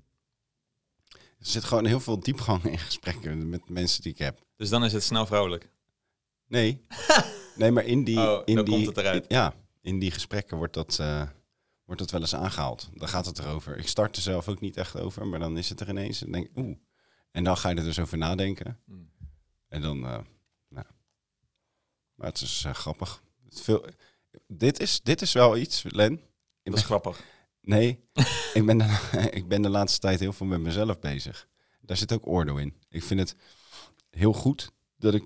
Er zit gewoon heel veel diepgang in gesprekken met mensen die ik heb. Dus dan is het snel vrouwelijk. Nee. <laughs> Nee, maar in die... Oh, in dan die komt het eruit. Ja, in die gesprekken wordt dat, eh, wordt dat wel eens aangehaald. Dan gaat het erover. Ik start er zelf ook niet echt over, maar dan is het er ineens. En denk oeh. En dan ga je er dus over nadenken. Mm. En dan, eh, nou. Maar het is eh, grappig. Het Veel, dit, is, dit is wel iets, Len. Dat is grappig. Nee, <laughs> ik, ben de, <laughs> ik ben de laatste tijd heel veel met mezelf bezig. Daar zit ook oordeel in. Ik vind het heel goed dat ik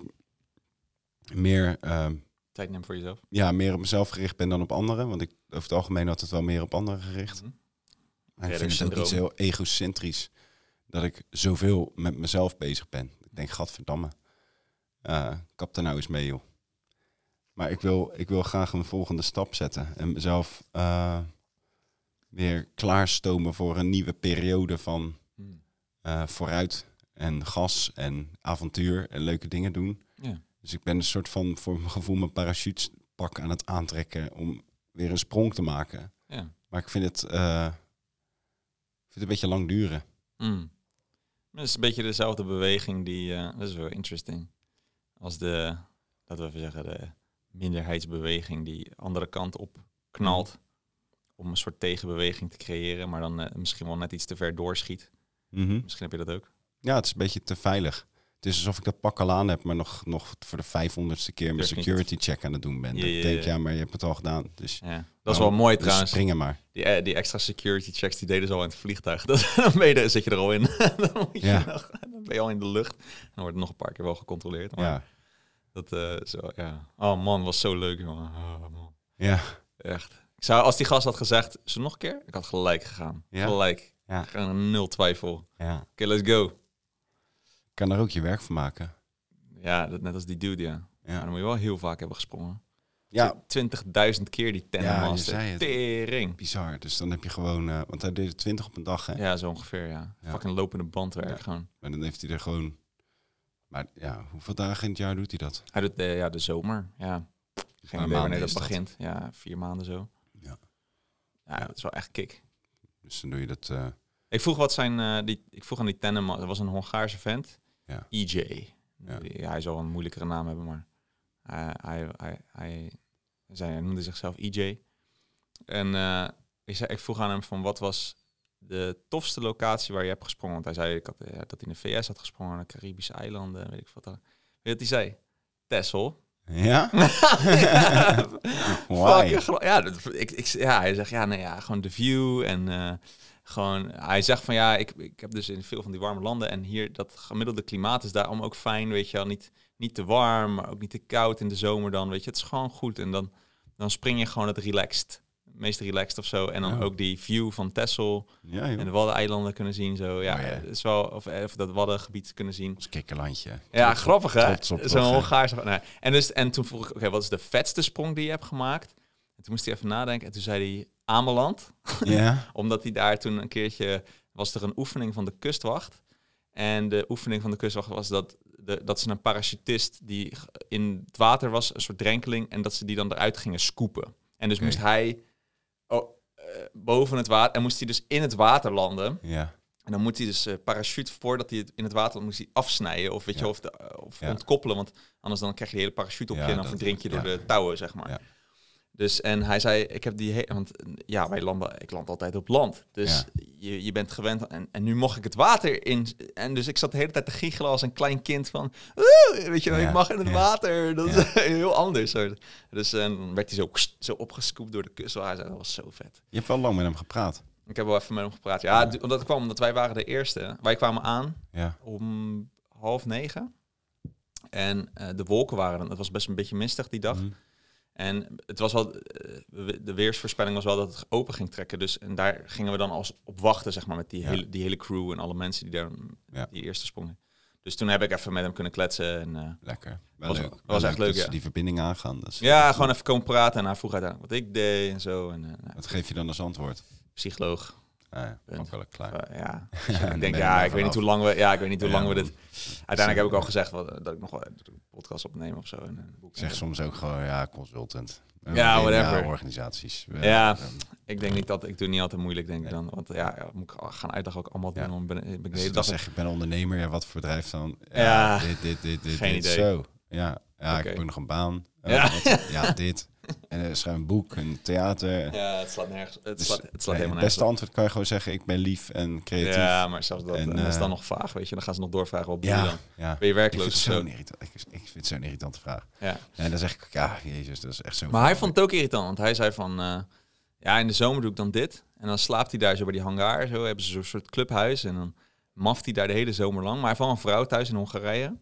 meer, ehm, Tijd neem voor jezelf. ja, meer op mezelf gericht ben dan op anderen. Want ik over het algemeen had het wel meer op anderen gericht. Mhm. Maar ik vind het ook iets heel egocentrisch dat ik zoveel met mezelf bezig ben. Ik denk, gadverdamme, uh, kap er nou eens mee, joh. Maar ik wil, ik wil graag een volgende stap zetten en mezelf eh, weer klaarstomen voor een nieuwe periode van Mm. eh, vooruit en gas en avontuur en leuke dingen doen. Ja. Dus ik ben een soort van, voor mijn gevoel, mijn parachutepak aan het aantrekken om weer een sprong te maken. Ja. Maar ik vind het, ik vind het een beetje lang duren. Mm. Het is een beetje dezelfde beweging die, eh, dat is wel interesting, als de, laten we even zeggen, de minderheidsbeweging die andere kant op knalt om een soort tegenbeweging te creëren, maar dan eh, misschien wel net iets te ver doorschiet. Misschien heb je dat ook. Ja, het is een beetje te veilig. Het is alsof ik dat pak al aan heb, maar nog, nog voor de vijfhonderdste keer mijn niet security check aan het doen ben. Ja, ja, ik denk, ja. ja, maar je hebt het al gedaan. Dus Ja. Dat is wel mooi dus trouwens. springen maar. Die, eh, die extra security checks die deden ze al in het vliegtuig. <laughs> Dat, dan, ben je er, zit je er al in. <laughs> dan, moet je Ja. nog, dan ben je al in de lucht. Dan wordt het nog een paar keer wel gecontroleerd. Maar Ja, dat eh, zo, ja. Oh man, was zo leuk, jongen. Oh, man. ja, Echt. Ik zou, als die gast had gezegd, ze nog een keer? Ik had gelijk gegaan. Ja? Gelijk. Ja. Gewoon nul twijfel. Oké, ja. let's go. Kan er ook je werk van maken. Ja, dat, net als die dude, ja. Maar Ja, dan moet je wel heel vaak hebben gesprongen. ja 20.000 keer die Ja, tandemmaster. het. Tering. bizar. Dus dan heb je gewoon, eh, want hij deed er 20 op een dag, hè? Ja, zo ongeveer, ja. Ja. Fucking lopende bandwerk Ja. gewoon. Maar dan heeft hij er gewoon... Maar ja, hoeveel dagen in het jaar doet hij dat? Hij doet de, ja, de zomer, ja. Geen idee wanneer dat begint. Ja, vier maanden zo. Ja. Ja, dat is wel echt kick. Dus dan doe je dat... eh, Ik vroeg wat zijn, eh, die, ik vroeg aan die tandem, dat was een Hongaarse vent. Ja. EJ. Ja. Hij zal een moeilijkere naam hebben, maar hij, hij, hij, hij noemde zichzelf EJ. En eh, ik, zei, ik vroeg aan hem van wat was de tofste locatie waar je hebt gesprongen? Want hij zei ik had, ja, dat hij in de VS had gesprongen, naar Caribische eilanden, weet ik wat dan. Weet hij zei? Texel. Ja? <laughs> <laughs> Why? Ja, dat, ik, ik, ja, hij zegt ja, nee, ja, gewoon de view en eh, gewoon. Hij zegt van ja, ik, ik heb dus in veel van die warme landen en hier dat gemiddelde klimaat is daarom ook fijn, weet je wel, niet, niet te warm, maar ook niet te koud in de zomer dan, weet je, het is gewoon goed en dan, dan spring je gewoon het relaxed, het meest relaxed of zo en dan Ja. ook die view van Texel Ja, en de Waddeneilanden kunnen zien, zo ja, Oh, ja. het is wel of, of dat Waddengebied kunnen zien. Ons kikkerlandje. Ja, Trots grappig hè? Zo'n? Hongaarse... Nee. En, dus, en toen vroeg ik, oké, wat is de vetste sprong die je hebt gemaakt? En toen moest hij even nadenken. En toen zei hij Ameland. Ja? <laughs> Omdat hij daar toen een keertje... Was er een oefening van de kustwacht. En de oefening van de kustwacht was dat, de, dat ze een parachutist die in het water was, een soort drenkeling, en dat ze die dan eruit gingen scoopen. En dus moest hij oh, eh, boven het water, en moest hij dus in het water landen. Ja. En dan moet hij dus eh parachute voordat hij het in het water moest hij afsnijden of weet je of, de, eh, of Ja. ontkoppelen, want anders dan krijg je de hele parachute op je en dan verdrink je door de touwen zeg maar. Dus en hij zei, ik heb die, he- want ja, wij landen, ik land altijd op land, dus je, je bent gewend en, en nu mocht ik het water in en dus ik zat de hele tijd te giechelen als een klein kind van, "Oeh, weet je, Ja, ik mag in het ja. water, dat is <laughs> heel anders. Dus en dan werd hij zo, zo opgescoopt door de kust. Hij zei, dat was zo vet. Je hebt wel lang met hem gepraat. Ik heb wel even met hem gepraat. Ja, d- omdat het kwam omdat wij waren de eerste. Wij kwamen aan om half negen. En eh, de wolken waren. Het was best een beetje mistig die dag. Mhm. En het was wel. eh, de weersvoorspelling was wel dat het open ging trekken. Dus en daar gingen we dan als op wachten, zeg maar, met die, Ja. hele, die hele crew en alle mensen die daar Ja. die eerste sprongen. Dus toen heb ik even met hem kunnen kletsen. En, eh, Lekker. Wel Was- leuk. was Wel echt leuk, ja. die verbinding aangaan. Is- ja, gewoon even komen praten. En hij vroeg uiteindelijk wat ik deed en zo. En, eh, Wat geef je dan als antwoord? psycholoog. Ah, ja, Punt. ook wel klaar. Eh, ja, <laughs> Ja, ik denk, ja, ik weet niet hoe lang we, ja, ik weet niet hoe Ja, lang we dit. Uiteindelijk heb ik al gezegd wat, dat ik nog wel een podcast opneem of zo. En een boek. Ik zeg soms ook gewoon, ja, consultant. Ja, whatever. organisaties. Ja. Ik denk niet dat ik doe niet altijd moeilijk, denk ik dan. Want ja, ja, moet ik gaan uitdagen ook allemaal doen. Ben, ben ik Dus dan dag. zeg ik, ben ondernemer. Ja, wat voor bedrijf dan? Ja. dit, dit, dit, dit, Geen dit, idee. Zo. Ja, ja ik heb ook nog een baan. Eh, Ja. wat- ja, dit. En er is een boek, een theater. Ja, het slaat nergens. Het Dus, slaat, het slaat helemaal het beste nergens. antwoord kan je gewoon zeggen, ik ben lief en creatief. Ja, maar zelfs dat, En, dat is eh, dan nog vaag, weet je. Dan gaan ze nog doorvragen op ja, dan. ja. Ben je Ik werkloos vind, zo? zo'n irritant, ik, ik vind het zo'n irritante vraag. Ja. En dan zeg ik, ja, jezus, dat is echt zo. Maar hij vond het ook irritant, want hij zei van... eh, ja, in de zomer doe ik dan dit. En dan slaapt hij daar zo bij die hangar. Zo hebben ze zo'n soort clubhuis. En dan maft hij daar de hele zomer lang. Maar hij wel een vrouw thuis in Hongarije.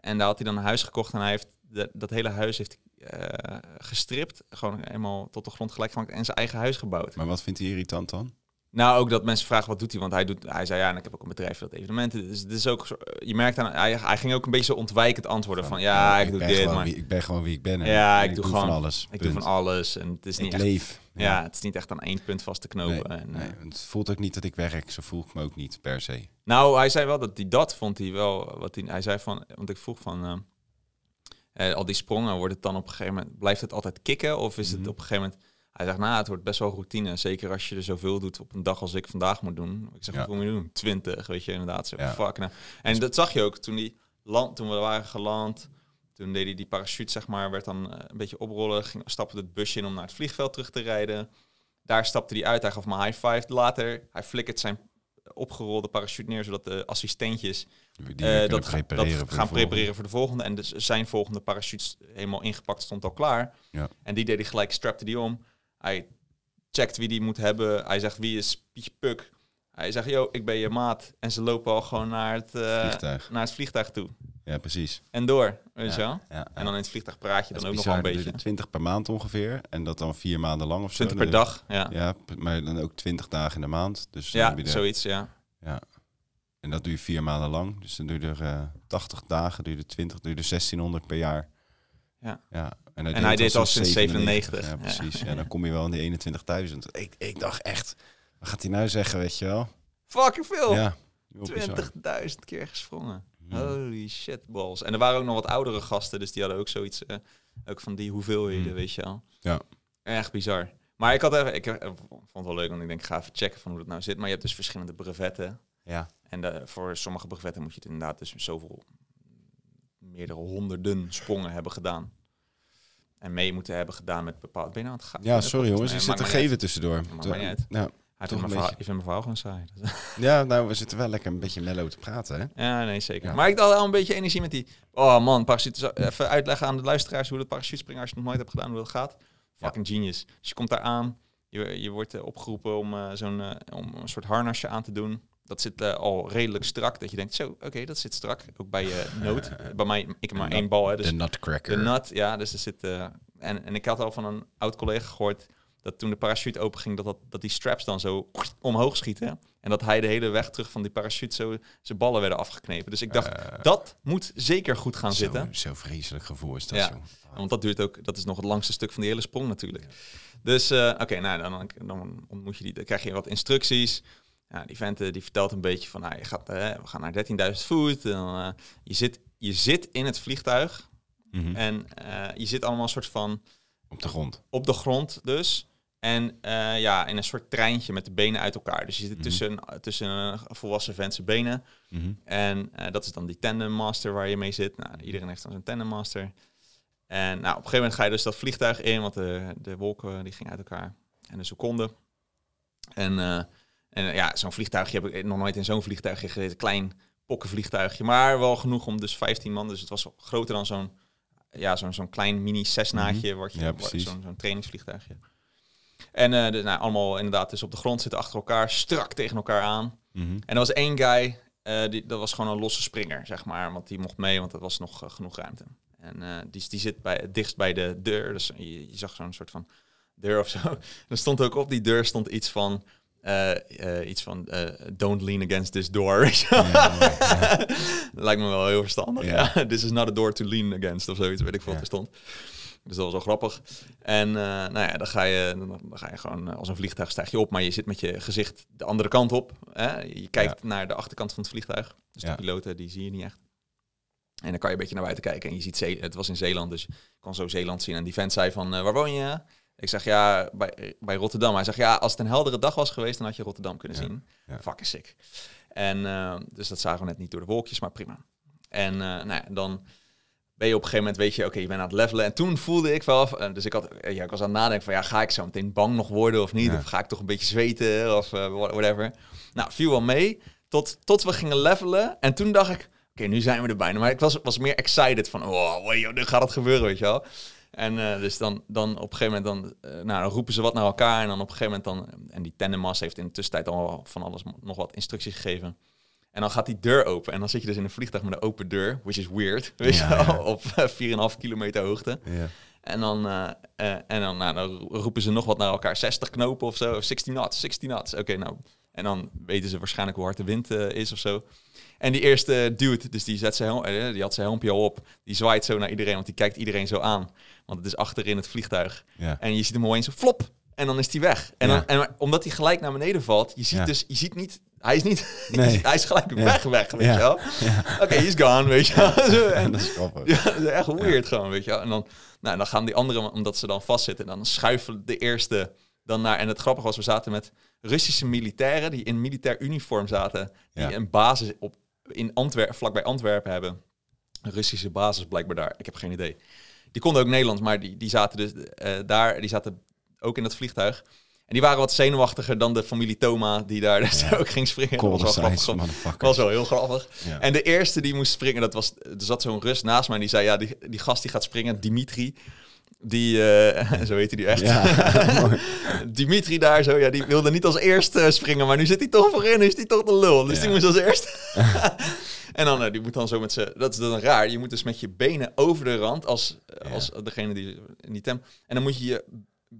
En daar had hij dan een huis gekocht. En hij heeft de- dat hele huis heeft eh, gestript. Gewoon helemaal tot de grond gelijk gemaakt. En zijn eigen huis gebouwd. Maar wat vindt hij irritant dan? Nou, ook dat mensen vragen wat doet hij, want hij doet, hij zei ja, en ik heb ook een bedrijf dat evenementen. Dus het is ook, je merkt aan, hij, hij ging ook een beetje zo ontwijkend antwoorden van ja, ik doe dit, gewoon maar wie- ik ben gewoon wie ik ben. en- Ja, ik doe van gewoon- alles. ik doe van alles en het is niet Ik echt, leef. ja, het is niet echt aan één punt vast te knopen. Nee, en, nee, eh, het voelt ook niet dat ik werk. Zo voel ik me ook niet per se. Nou, hij zei wel dat hij dat vond hij wel. Wat hij, hij zei van, want ik vroeg van eh, eh, al die sprongen, wordt het dan op een gegeven moment, blijft het altijd kicken? Of is het Mhm. op een gegeven moment, hij zegt, nou, het wordt best wel routine. Zeker als je er zoveel doet op een dag als ik vandaag moet doen. Ik zeg, Ja. hoeveel moet je doen? 20, weet je, inderdaad. Zo, Ja. fuck, nou. En dat zag je ook toen, die land, toen we waren geland. Toen deed hij die parachute, zeg maar, werd dan eh, een beetje oprollen. Ging, stapte het busje in om naar het vliegveld terug te rijden. Daar stapte hij uit, hij gaf me high five. Later, hij flikkert zijn opgerolde parachute neer, zodat de assistentjes Die kunnen dat, prepareren gaan volgende. prepareren voor de volgende. En dus zijn volgende parachute helemaal ingepakt stond al klaar. Ja. En die deed hij gelijk, strapte die om. Hij checkt wie die moet hebben. Hij zegt wie is Pietje Puk. Hij zegt, yo, ik ben je maat. En ze lopen al gewoon naar het, eh, Vliegtuig. naar het vliegtuig toe. Ja, precies. En door, weet je Ja, wel? Ja, En dan in het vliegtuig praat je dan ook nog wel een beetje. doe je 20 per maand ongeveer. En dat dan vier maanden lang of zo. 20 per Dan- dag, ja. Ja, maar dan ook 20 dagen in de maand. Dus dan Ja, heb je er- zoiets, ja. Ja. En dat doe je vier maanden lang. Dus dan doe je er eh 80 dagen, doe je er 20, doe je er 1600 per jaar. Ja. ja. En En hij deed al sinds 97. 97. Ja, precies. Ja. dan kom je wel in die 21.000. Ik, ik dacht echt, wat gaat hij nou zeggen, weet je wel? Fucking veel! Ja. heel bizar. 20.000 keer gesprongen. Hmm. Holy shit balls. En er waren ook nog wat oudere gasten, dus die hadden ook zoiets, eh, ook van die hoeveelheden, Hmm. weet je wel. Ja. Echt bizar. Maar ik had even, ik eh, vond het wel leuk, want ik denk, ik ga even checken van hoe dat nou zit. Maar je hebt dus verschillende brevetten. Ja. En eh, voor sommige brevetten moet je het inderdaad dus zoveel, meerdere honderden sprongen hebben gedaan. En mee moeten hebben gedaan met bepaald... Ben je nou aan het gaan? ja, sorry jongens, ik zit te geven tussendoor. Maar niet uit. Ja. Mijn verhaal, beetje. ik vind mijn verhaal gewoon saai. <laughs> Ja, nou, we zitten wel lekker een beetje mellow te praten, hè? ja, nee, zeker. Ja. Maar ik had al een beetje energie met die... Oh man, parachute... Even uitleggen aan de luisteraars hoe dat parachutespringen... als je het nog nooit hebt gedaan, hoe dat gaat. Fucking genius. Dus je komt daar aan. Je, je wordt eh, opgeroepen om, eh, zo'n, eh, om een soort harnasje aan te doen. Dat zit al redelijk strak. Dat je denkt, zo, oké, dat zit strak. Ook bij je <laughs> nood. Bij mij, ik heb maar De één bal, hè. Dus de nutcracker. de nut, ja, dus er zit. en, en ik had al van een oud collega gehoord dat toen de parachute open ging, dat, dat, dat die straps dan zo omhoog schieten. En dat hij de hele weg terug van die parachute zo zijn ballen werden afgeknepen. Dus ik dacht, Eh, dat moet zeker goed gaan zo, zitten. Zo vreselijk gevoel is dat Ja. zo. Want dat duurt ook, dat is nog het langste stuk van die hele sprong natuurlijk. Dus eh, oké, nou dan, dan ontmoet je die, dan krijg je wat instructies. Ja, die vent die vertelt een beetje van, nou, je gaat, eh, we gaan naar 13.000 voet. En, dan, je, zit, je zit in het vliegtuig Mhm. en je zit allemaal een soort van Op de grond. op de grond dus. En eh, ja, in een soort treintje met de benen uit elkaar. Dus je zit Mhm. tussen, tussen een volwassen vent zijn benen. Mhm. En eh, dat is dan die tandem master waar je mee zit. Nou, iedereen heeft dan zijn tandem master. En nou, op een gegeven moment ga je dus dat vliegtuig in, want de, de wolken die gingen uit elkaar. En de seconde. En, eh, en eh, ja, zo'n vliegtuigje heb ik nog nooit in zo'n vliegtuigje gereden. Klein pokkenvliegtuigje, maar wel genoeg om dus 15 man. Dus het was groter dan zo'n ja, zo'n zo'n klein mini Cessnaatje, wat je, Ja, zo'n zo'n trainingsvliegtuigje. En eh, de, nou, allemaal inderdaad dus op de grond zitten achter elkaar, strak tegen elkaar aan. Mhm. En er was één guy, eh, die, dat was gewoon een losse springer, zeg maar. Want die mocht mee, want dat was nog eh, genoeg ruimte. En die, die zit bij, dichtst bij de deur. Dus je, je zag zo'n soort van deur of zo. <laughs> Er stond ook op die deur stond iets van... iets van eh, don't lean against this door. <laughs> Ja, ja. <laughs> Lijkt me wel heel verstandig. Ja. This is not a door to lean against of zoiets, weet ik veel wat er stond. Dus dat was wel grappig. En eh, nou ja, dan ga, je, dan, ga je gewoon eh, als een vliegtuig stijg je op, maar je zit met je gezicht de andere kant op. Hè? Je kijkt naar de achterkant van het vliegtuig. Dus de piloten, die zie je niet echt. En dan kan je een beetje naar buiten kijken en je ziet zee. Het was in Zeeland, dus ik kon zo Zeeland zien. En die vent zei van, eh, waar woon je? Ik zeg ja, bij, bij Rotterdam. Hij zegt ja, als het een heldere dag was geweest, dan had je Rotterdam kunnen Ja, zien. ja. Fucking sick. En dus dat zagen we net niet door de wolkjes, maar prima. En nou ja, dan ben je op een gegeven moment, weet je, oké, je bent aan het levelen. En toen voelde ik wel, eh, dus ik, had, eh, ja, ik was aan het nadenken van, ja, ga ik zo meteen bang nog worden of niet? Ja. Of ga ik toch een beetje zweten of eh, wha- whatever. Nou, viel wel mee, tot, tot we gingen levelen. En toen dacht ik, oké, nu zijn we er bijna. Maar ik was, was meer excited van, oh, wow, nu gaat het gebeuren, weet je wel. En dus dan, dan op een gegeven moment dan, nou, dan roepen ze wat naar elkaar. En dan op een gegeven moment dan... En die tandemmas heeft in de tussentijd al van alles nog wat instructies gegeven. En dan gaat die deur open. En dan zit je dus in een vliegtuig met een open deur. Which is weird. <laughs> Weet je wel? Op eh, 4,5 kilometer hoogte. Ja. En dan, eh, eh, en dan, nou, dan roepen ze nog wat naar elkaar. 60 knopen of zo. Of 60 knots, 60 knots. Oké, nou. En dan weten ze waarschijnlijk hoe hard de wind eh, is of zo. En die eerste dude, dus die, zet zijn helm, eh, die had zijn helmpje al op. Die zwaait zo naar iedereen, want die kijkt iedereen zo aan. Want het is achterin het vliegtuig. Ja. En je ziet hem opeens zo flop. En dan is hij weg. En, dan, en omdat hij gelijk naar beneden valt, je ziet Ja. dus, je ziet niet, hij is niet, Nee. <laughs> hij is gelijk weg, weg, weet je wel. Oké, he's gone, weet je wel. En, dat is <laughs> grappig. ja, dat is echt weird gewoon, weet je wel. En dan, nou, dan gaan die anderen, omdat ze dan vastzitten, dan schuiven de eerste dan naar... En het grappige was, we zaten met Russische militairen die in militair uniform zaten. Die een basis op, in Antwerpen, vlakbij Antwerpen hebben. Een Russische basis blijkbaar daar. Ik heb geen idee. Die konden ook Nederlands, maar die, die zaten dus eh, daar. Die zaten ook in dat vliegtuig. En die waren wat zenuwachtiger dan de familie Thoma, die daar dus Ja. ook ging springen. Dat was wel grappig. Dat was wel heel grappig. Ja. En de eerste die moest springen, dat was, er zat zo'n Rus naast mij en die zei, ja, die, die gast die gaat springen, Dimitri, die, eh, <laughs> zo heette die echt. Ja. <laughs> Dimitri daar zo, ja, die wilde niet als eerste springen, maar nu zit hij toch voorin, is hij toch de lul. Dus die moest als eerste. <laughs> en dan, eh, die moet dan zo met z'n, dat is dan raar, je moet dus met je benen over de rand als, Ja. als degene die in die tem. En dan moet je je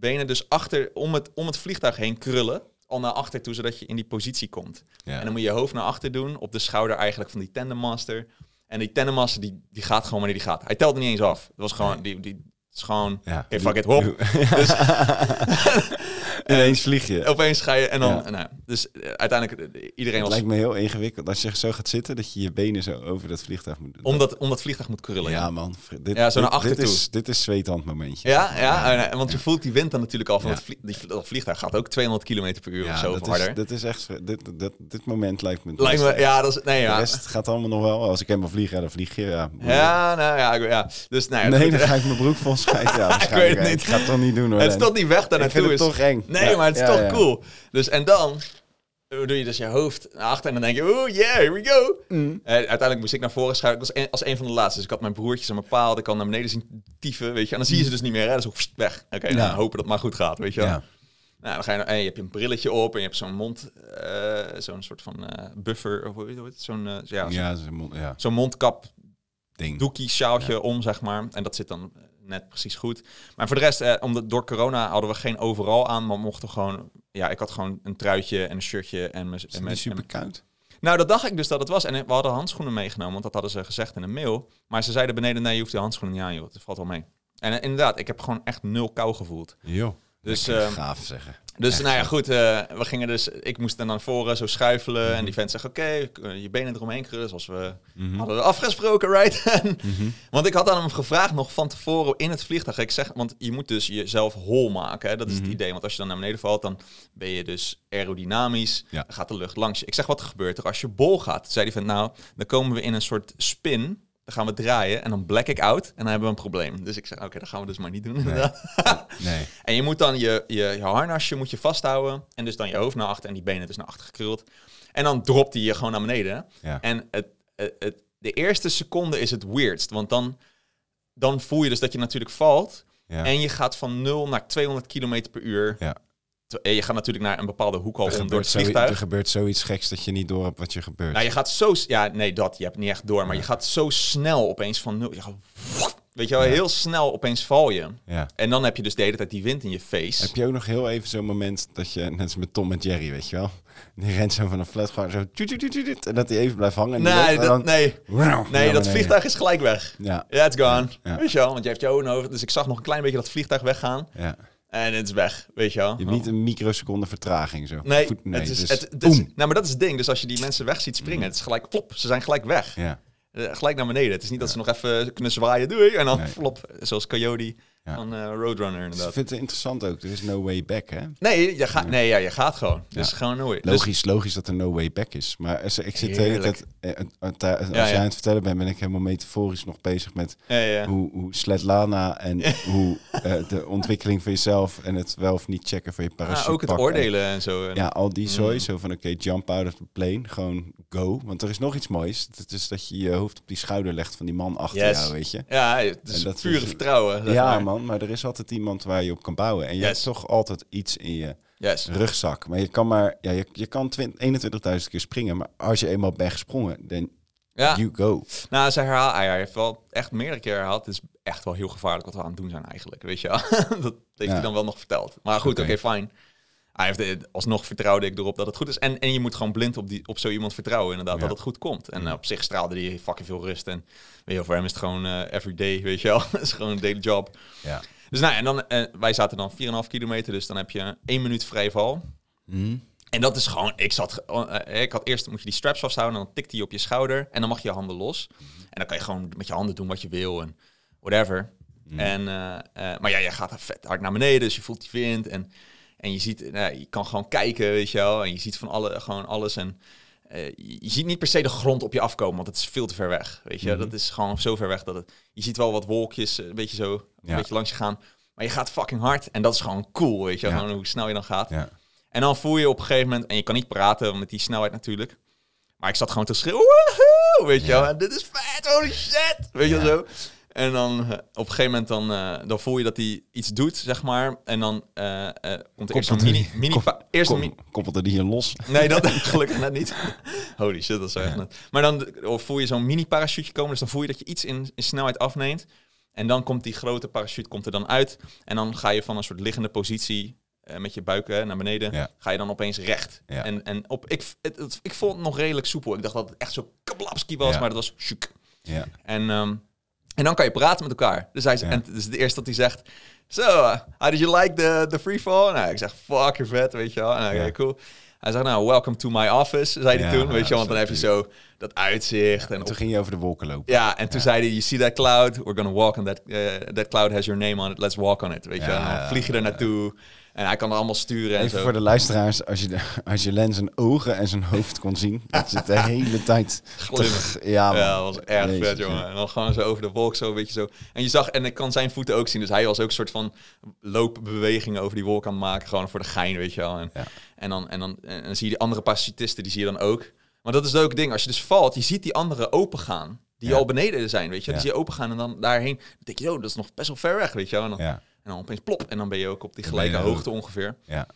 benen dus achter, om het, om het vliegtuig heen krullen, al naar achter toe, zodat je in die positie komt. Ja. En dan moet je je hoofd naar achter doen, op de schouder eigenlijk van die tandemmaster. En die tandemmaster, die, die gaat gewoon wanneer die gaat. Hij telt niet eens af. Het was gewoon, die, die het is gewoon, Ja. fuck it, hop. <laughs> Dus <laughs> Ineens vlieg je. opeens ga je, en dan, Ja. nou, dus eh, uiteindelijk, eh, iedereen Het was... lijkt me heel ingewikkeld als je zo gaat zitten, dat je je benen zo over dat vliegtuig moet doen. Omdat, omdat het vliegtuig moet krullen. ja, Ja, man. Dit, Ja, zo naar dit- achter dit toe. Is, dit is zweethandmomentje. ja, ja, en, want je voelt die wind dan natuurlijk al van Ja. het die, dat vliegtuig gaat ook 200 km per uur of zo dat harder. is, dat is echt... Dit, dit, dit moment lijkt me... Lijkt me, ja, dat is, nee, De ja. rest gaat allemaal nog wel. Als ik helemaal vlieg, ja, dan vlieg je. Ja, Ja, nou ja, ik- ja. Dus nou ja, nee, dan ga ik mijn broek vol schijten. Ja, <laughs> weet het waarschijnlijk. niet. Ik ga het toch niet doen hoor. het is toch niet weg daar Ik naartoe. het is- toch eng. Nee, Ja, maar het is ja, toch ja. cool. Dus en dan doe je dus je hoofd naar achter en dan denk je, oh yeah, here we go. Mm. Eh, uiteindelijk moest ik naar voren schuiven. Ik was een, als een van de laatste. Dus ik had mijn broertjes aan mijn paal. Ik kan naar beneden zien tieven, weet je. En dan zie je ze dus niet meer, hè. Dus ook weg. Oké, nou, Ja. hopen dat het maar goed gaat, weet je. Ja. Nou, dan ga je, en je hebt een brilletje op en je hebt zo'n mond, eh, zo'n soort van eh, buffer, of hoe heet? Zo'n ja, zo- Ja, mond- ja, zo'n mondkap ding. doekie sjaaltje om, zeg maar. En dat zit dan net precies goed. Maar voor de rest, eh, omdat door corona hadden we geen overal aan, maar mochten gewoon... Ja, ik had gewoon een truitje en een shirtje en mijn... En super koud? nou, dat dacht ik dus dat het was. En we hadden handschoenen meegenomen, want dat hadden ze gezegd in een mail. Maar ze zeiden beneden, nee, je hoeft die handschoenen niet aan, joh. Het valt wel mee. En eh, inderdaad, ik heb gewoon echt nul kou gevoeld. Jo. Dus, ehm, gaaf zeggen. Dus Echt nou ja, goed, eh, we gingen dus, ik moest dan naar voren zo schuifelen. Mhm. En die vent zegt, oké, eh, je benen eromheen krullen, zoals we Mhm. hadden afgesproken, right? <laughs> En- Mhm. want ik had aan hem gevraagd nog van tevoren in het vliegtuig. Ik zeg, want je moet dus jezelf hol maken. Hè? Dat is Mhm. het idee. Want als je dan naar beneden valt, dan ben je dus aerodynamisch. Ja. Gaat de lucht langs je. Ik zeg, wat gebeurt er als je bol gaat? Toen zei die vent, nou, dan komen we in een soort spin. Dan gaan we draaien en dan black ik out en dan hebben we een probleem. Dus ik zeg, oké, dat gaan we dus maar niet doen inderdaad. <laughs> Nee. En je moet dan je, je, je harnasje moet je vasthouden. En dus dan je hoofd naar achter en die benen dus naar achter gekruld. En dan dropt hij je gewoon naar beneden. Ja. En het, het, het- de eerste seconde is het weirdst. Want dan, dan voel je dus dat je natuurlijk valt. Ja. En je gaat van 0 naar 200 km per uur. Ja. En je gaat natuurlijk naar een bepaalde hoek al om door het zo, er vliegtuig. gebeurt zoiets geks dat je niet door hebt wat je gebeurt. Nou, je gaat zo... Ja, nee, dat. Je hebt niet echt door. Maar je gaat zo snel opeens van 0. Je gaat, weet je wel, Ja. heel snel opeens val je. ja. En dan heb je dus de hele tijd die wind in je face. Heb je ook nog heel even zo'n moment dat je, net als met Tom en Jerry, weet je wel? Die rent zo van een flat gewoon zo... En dat hij even blijft hangen. lucht, Nee, en dat, dan- nee. Nee dat vliegtuig is gelijk weg. Ja, it's gone. Weet je wel, want je hebt je ogen over. Dus ik zag nog een klein beetje dat vliegtuig weggaan. ja. En het is weg, weet je wel. Je hebt niet een microseconde vertraging zo. Nee, Voet- het is, dus het, het is, boem. nou, maar dat is het ding. Dus als je die mensen weg ziet springen, het is gelijk flop. Ze zijn gelijk weg. Ja, Eh, gelijk naar beneden. Het is niet dat ze nog even kunnen zwaaien, doei. En dan Nee. flop. Zoals Coyote Ja. van eh, Roadrunner dus ik inderdaad. vind het interessant ook. Er is no way back, hè? Nee, je, gaat, nee ja, je gaat gewoon. Dus Ja. gewoon nooit. Dus, Logisch, logisch dat er no way back is. Maar als- ik zit de hele Heerlijk. tijd... eh, eh, eh, Als Ja, jij ja. aan het vertellen bent, ben ik helemaal metaforisch nog bezig met ja, ja. hoe, hoe Svetlana en <laughs> hoe eh, de ontwikkeling van jezelf en het wel of niet checken van je parachute Ah, ook het oordelen en zo. En- Ja, al die zooi. Mm. Zo van, oké, jump out of the plane. Gewoon go. Want er is nog iets moois. Het is dat je je hoofd op die schouder legt van die man achter Yes. jou, weet je. Ja, het is En dat pure is- vertrouwen. Ja, maar. man. Maar er is altijd iemand waar je op kan bouwen. En je Yes. hebt toch altijd iets in je Yes. rugzak. Maar je kan maar... Ja, je, je kan 20 21.000 keer springen. Maar als je eenmaal bent gesprongen, dan Ja. you go. Nou, ze herhaalt, hij heeft wel echt meerdere keer herhaald. Het is echt wel heel gevaarlijk wat we aan het doen zijn eigenlijk, weet je wel. <laughs> dat heeft Ja. hij dan wel nog verteld. Maar goed, oké, Oké. fijn. Hij heeft, eh, alsnog vertrouwde ik erop dat het goed is. En, en je moet gewoon blind op, die, op zo iemand vertrouwen, inderdaad, Ja. dat het goed komt. En eh, op zich straalde hij fucking veel rust. En weet je, voor hem is het gewoon eh everyday, weet je wel. <laughs> Het is gewoon een daily job. Ja. Dus nou, en dan, wij zaten dan 4,5 kilometer, dus dan heb je één minuut vrij val. Hm? En dat is gewoon, ik zat, ik had eerst moet je die straps vasthouden en dan tikt hij op je schouder en dan mag je je handen los. En dan kan je gewoon met je handen doen wat je wil en whatever. Hm. En, maar ja, je gaat vet hard naar beneden, dus je voelt die wind en, en je ziet, nou, je kan gewoon kijken, weet je wel, en je ziet van alle, gewoon alles en eh, je, je ziet niet per se de grond op je afkomen, want het is veel te ver weg, weet je. Mhm. Dat is gewoon zo ver weg dat het, je ziet wel wat wolkjes, eh, een beetje zo, een Ja. beetje langs je gaan, maar je gaat fucking hard en dat is gewoon cool, weet je, Ja. gewoon hoe snel je dan gaat. Ja. En dan voel je op een gegeven moment, en je kan niet praten met die snelheid natuurlijk. Maar ik zat gewoon te schreeuwen, weet je wel. En dit is vet, holy shit, weet je wel zo. En dan eh, op een gegeven moment dan, eh, dan voel je dat hij iets doet, zeg maar. En dan komt er eerst een mini... mini pa- eerst een Kom, mi- die hier los. Nee, dat <laughs> gelukkig net niet. Holy shit, dat is echt net. Maar dan of voel je zo'n mini parachute komen. Dus dan voel je dat je iets in, in snelheid afneemt. En dan komt die grote parachute komt er dan uit. En dan ga je van een soort liggende positie eh, met je buik naar beneden. Ja. Ga je dan opeens recht. Ja. En, en op, ik, het, het- ik vond het nog redelijk soepel. Ik dacht dat het echt zo kablapski was, Ja. maar dat was. Ja. En, ehm, en dan kan je praten met elkaar. Dus hij Ja. en het is het eerste dat hij zegt. So, uh, how did you like the, the free fall? Nou, ik zeg, fuck, you're vet, weet je wel. En, Ja. cool. Hij zegt, nou, welcome to my office, zei hij Ja, toen. Weet je, want dan zo heb je zo dat uitzicht. en En op- toen ging je over de wolken lopen. ja, en toen zei hij, you see that cloud? We're gonna walk on that, uh, that cloud has your name on it. Let's walk on it, weet je. En dan vlieg je er naartoe. En hij kan er allemaal sturen en Even zo. voor de luisteraars, als je, de, <laughs> als je Len zijn ogen en zijn hoofd kon zien, dat zit de hele tijd <laughs> te- Ja, man. Ja, dat was erg Jezus, vet, jongen. En dan gewoon zo over de wolk, zo een beetje zo. En je zag, en ik kan zijn voeten ook zien. Dus hij was ook een soort van loopbewegingen over die wolk aan het maken. Gewoon voor de gein, weet je wel. En, Ja. en, dan, en, dan, en dan zie je die andere parachutisten, die zie je dan ook. Maar dat is ook het ding. Als je dus valt, je ziet die anderen open gaan. Die Ja. al beneden zijn, weet je. Die zie je open gaan en dan daarheen. Dan denk je, oh, dat is nog best wel ver weg, weet je. En dan, en dan opeens plop. En dan ben je ook op die gelijke hoogte ongeveer. ja.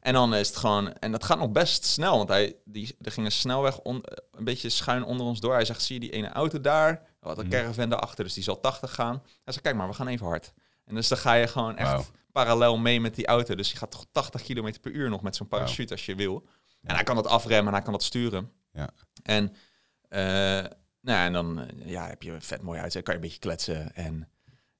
En dan is het gewoon, en dat gaat nog best snel, want hij, die, er ging een snelweg on, een beetje schuin onder ons door. Hij zegt, zie je die ene auto daar? Wat een Mhm. caravan daarachter, dus die zal 80 gaan. Hij zegt, kijk maar, we gaan even hard. En dus dan ga je gewoon echt parallel mee met die auto. Dus je gaat toch 80 km per uur nog met zo'n parachute als je wil. En hij kan dat afremmen en hij kan dat sturen. Ja. En, eh, nou ja, en dan eh, ja, heb je een vet mooi uitzicht, kan je een beetje kletsen en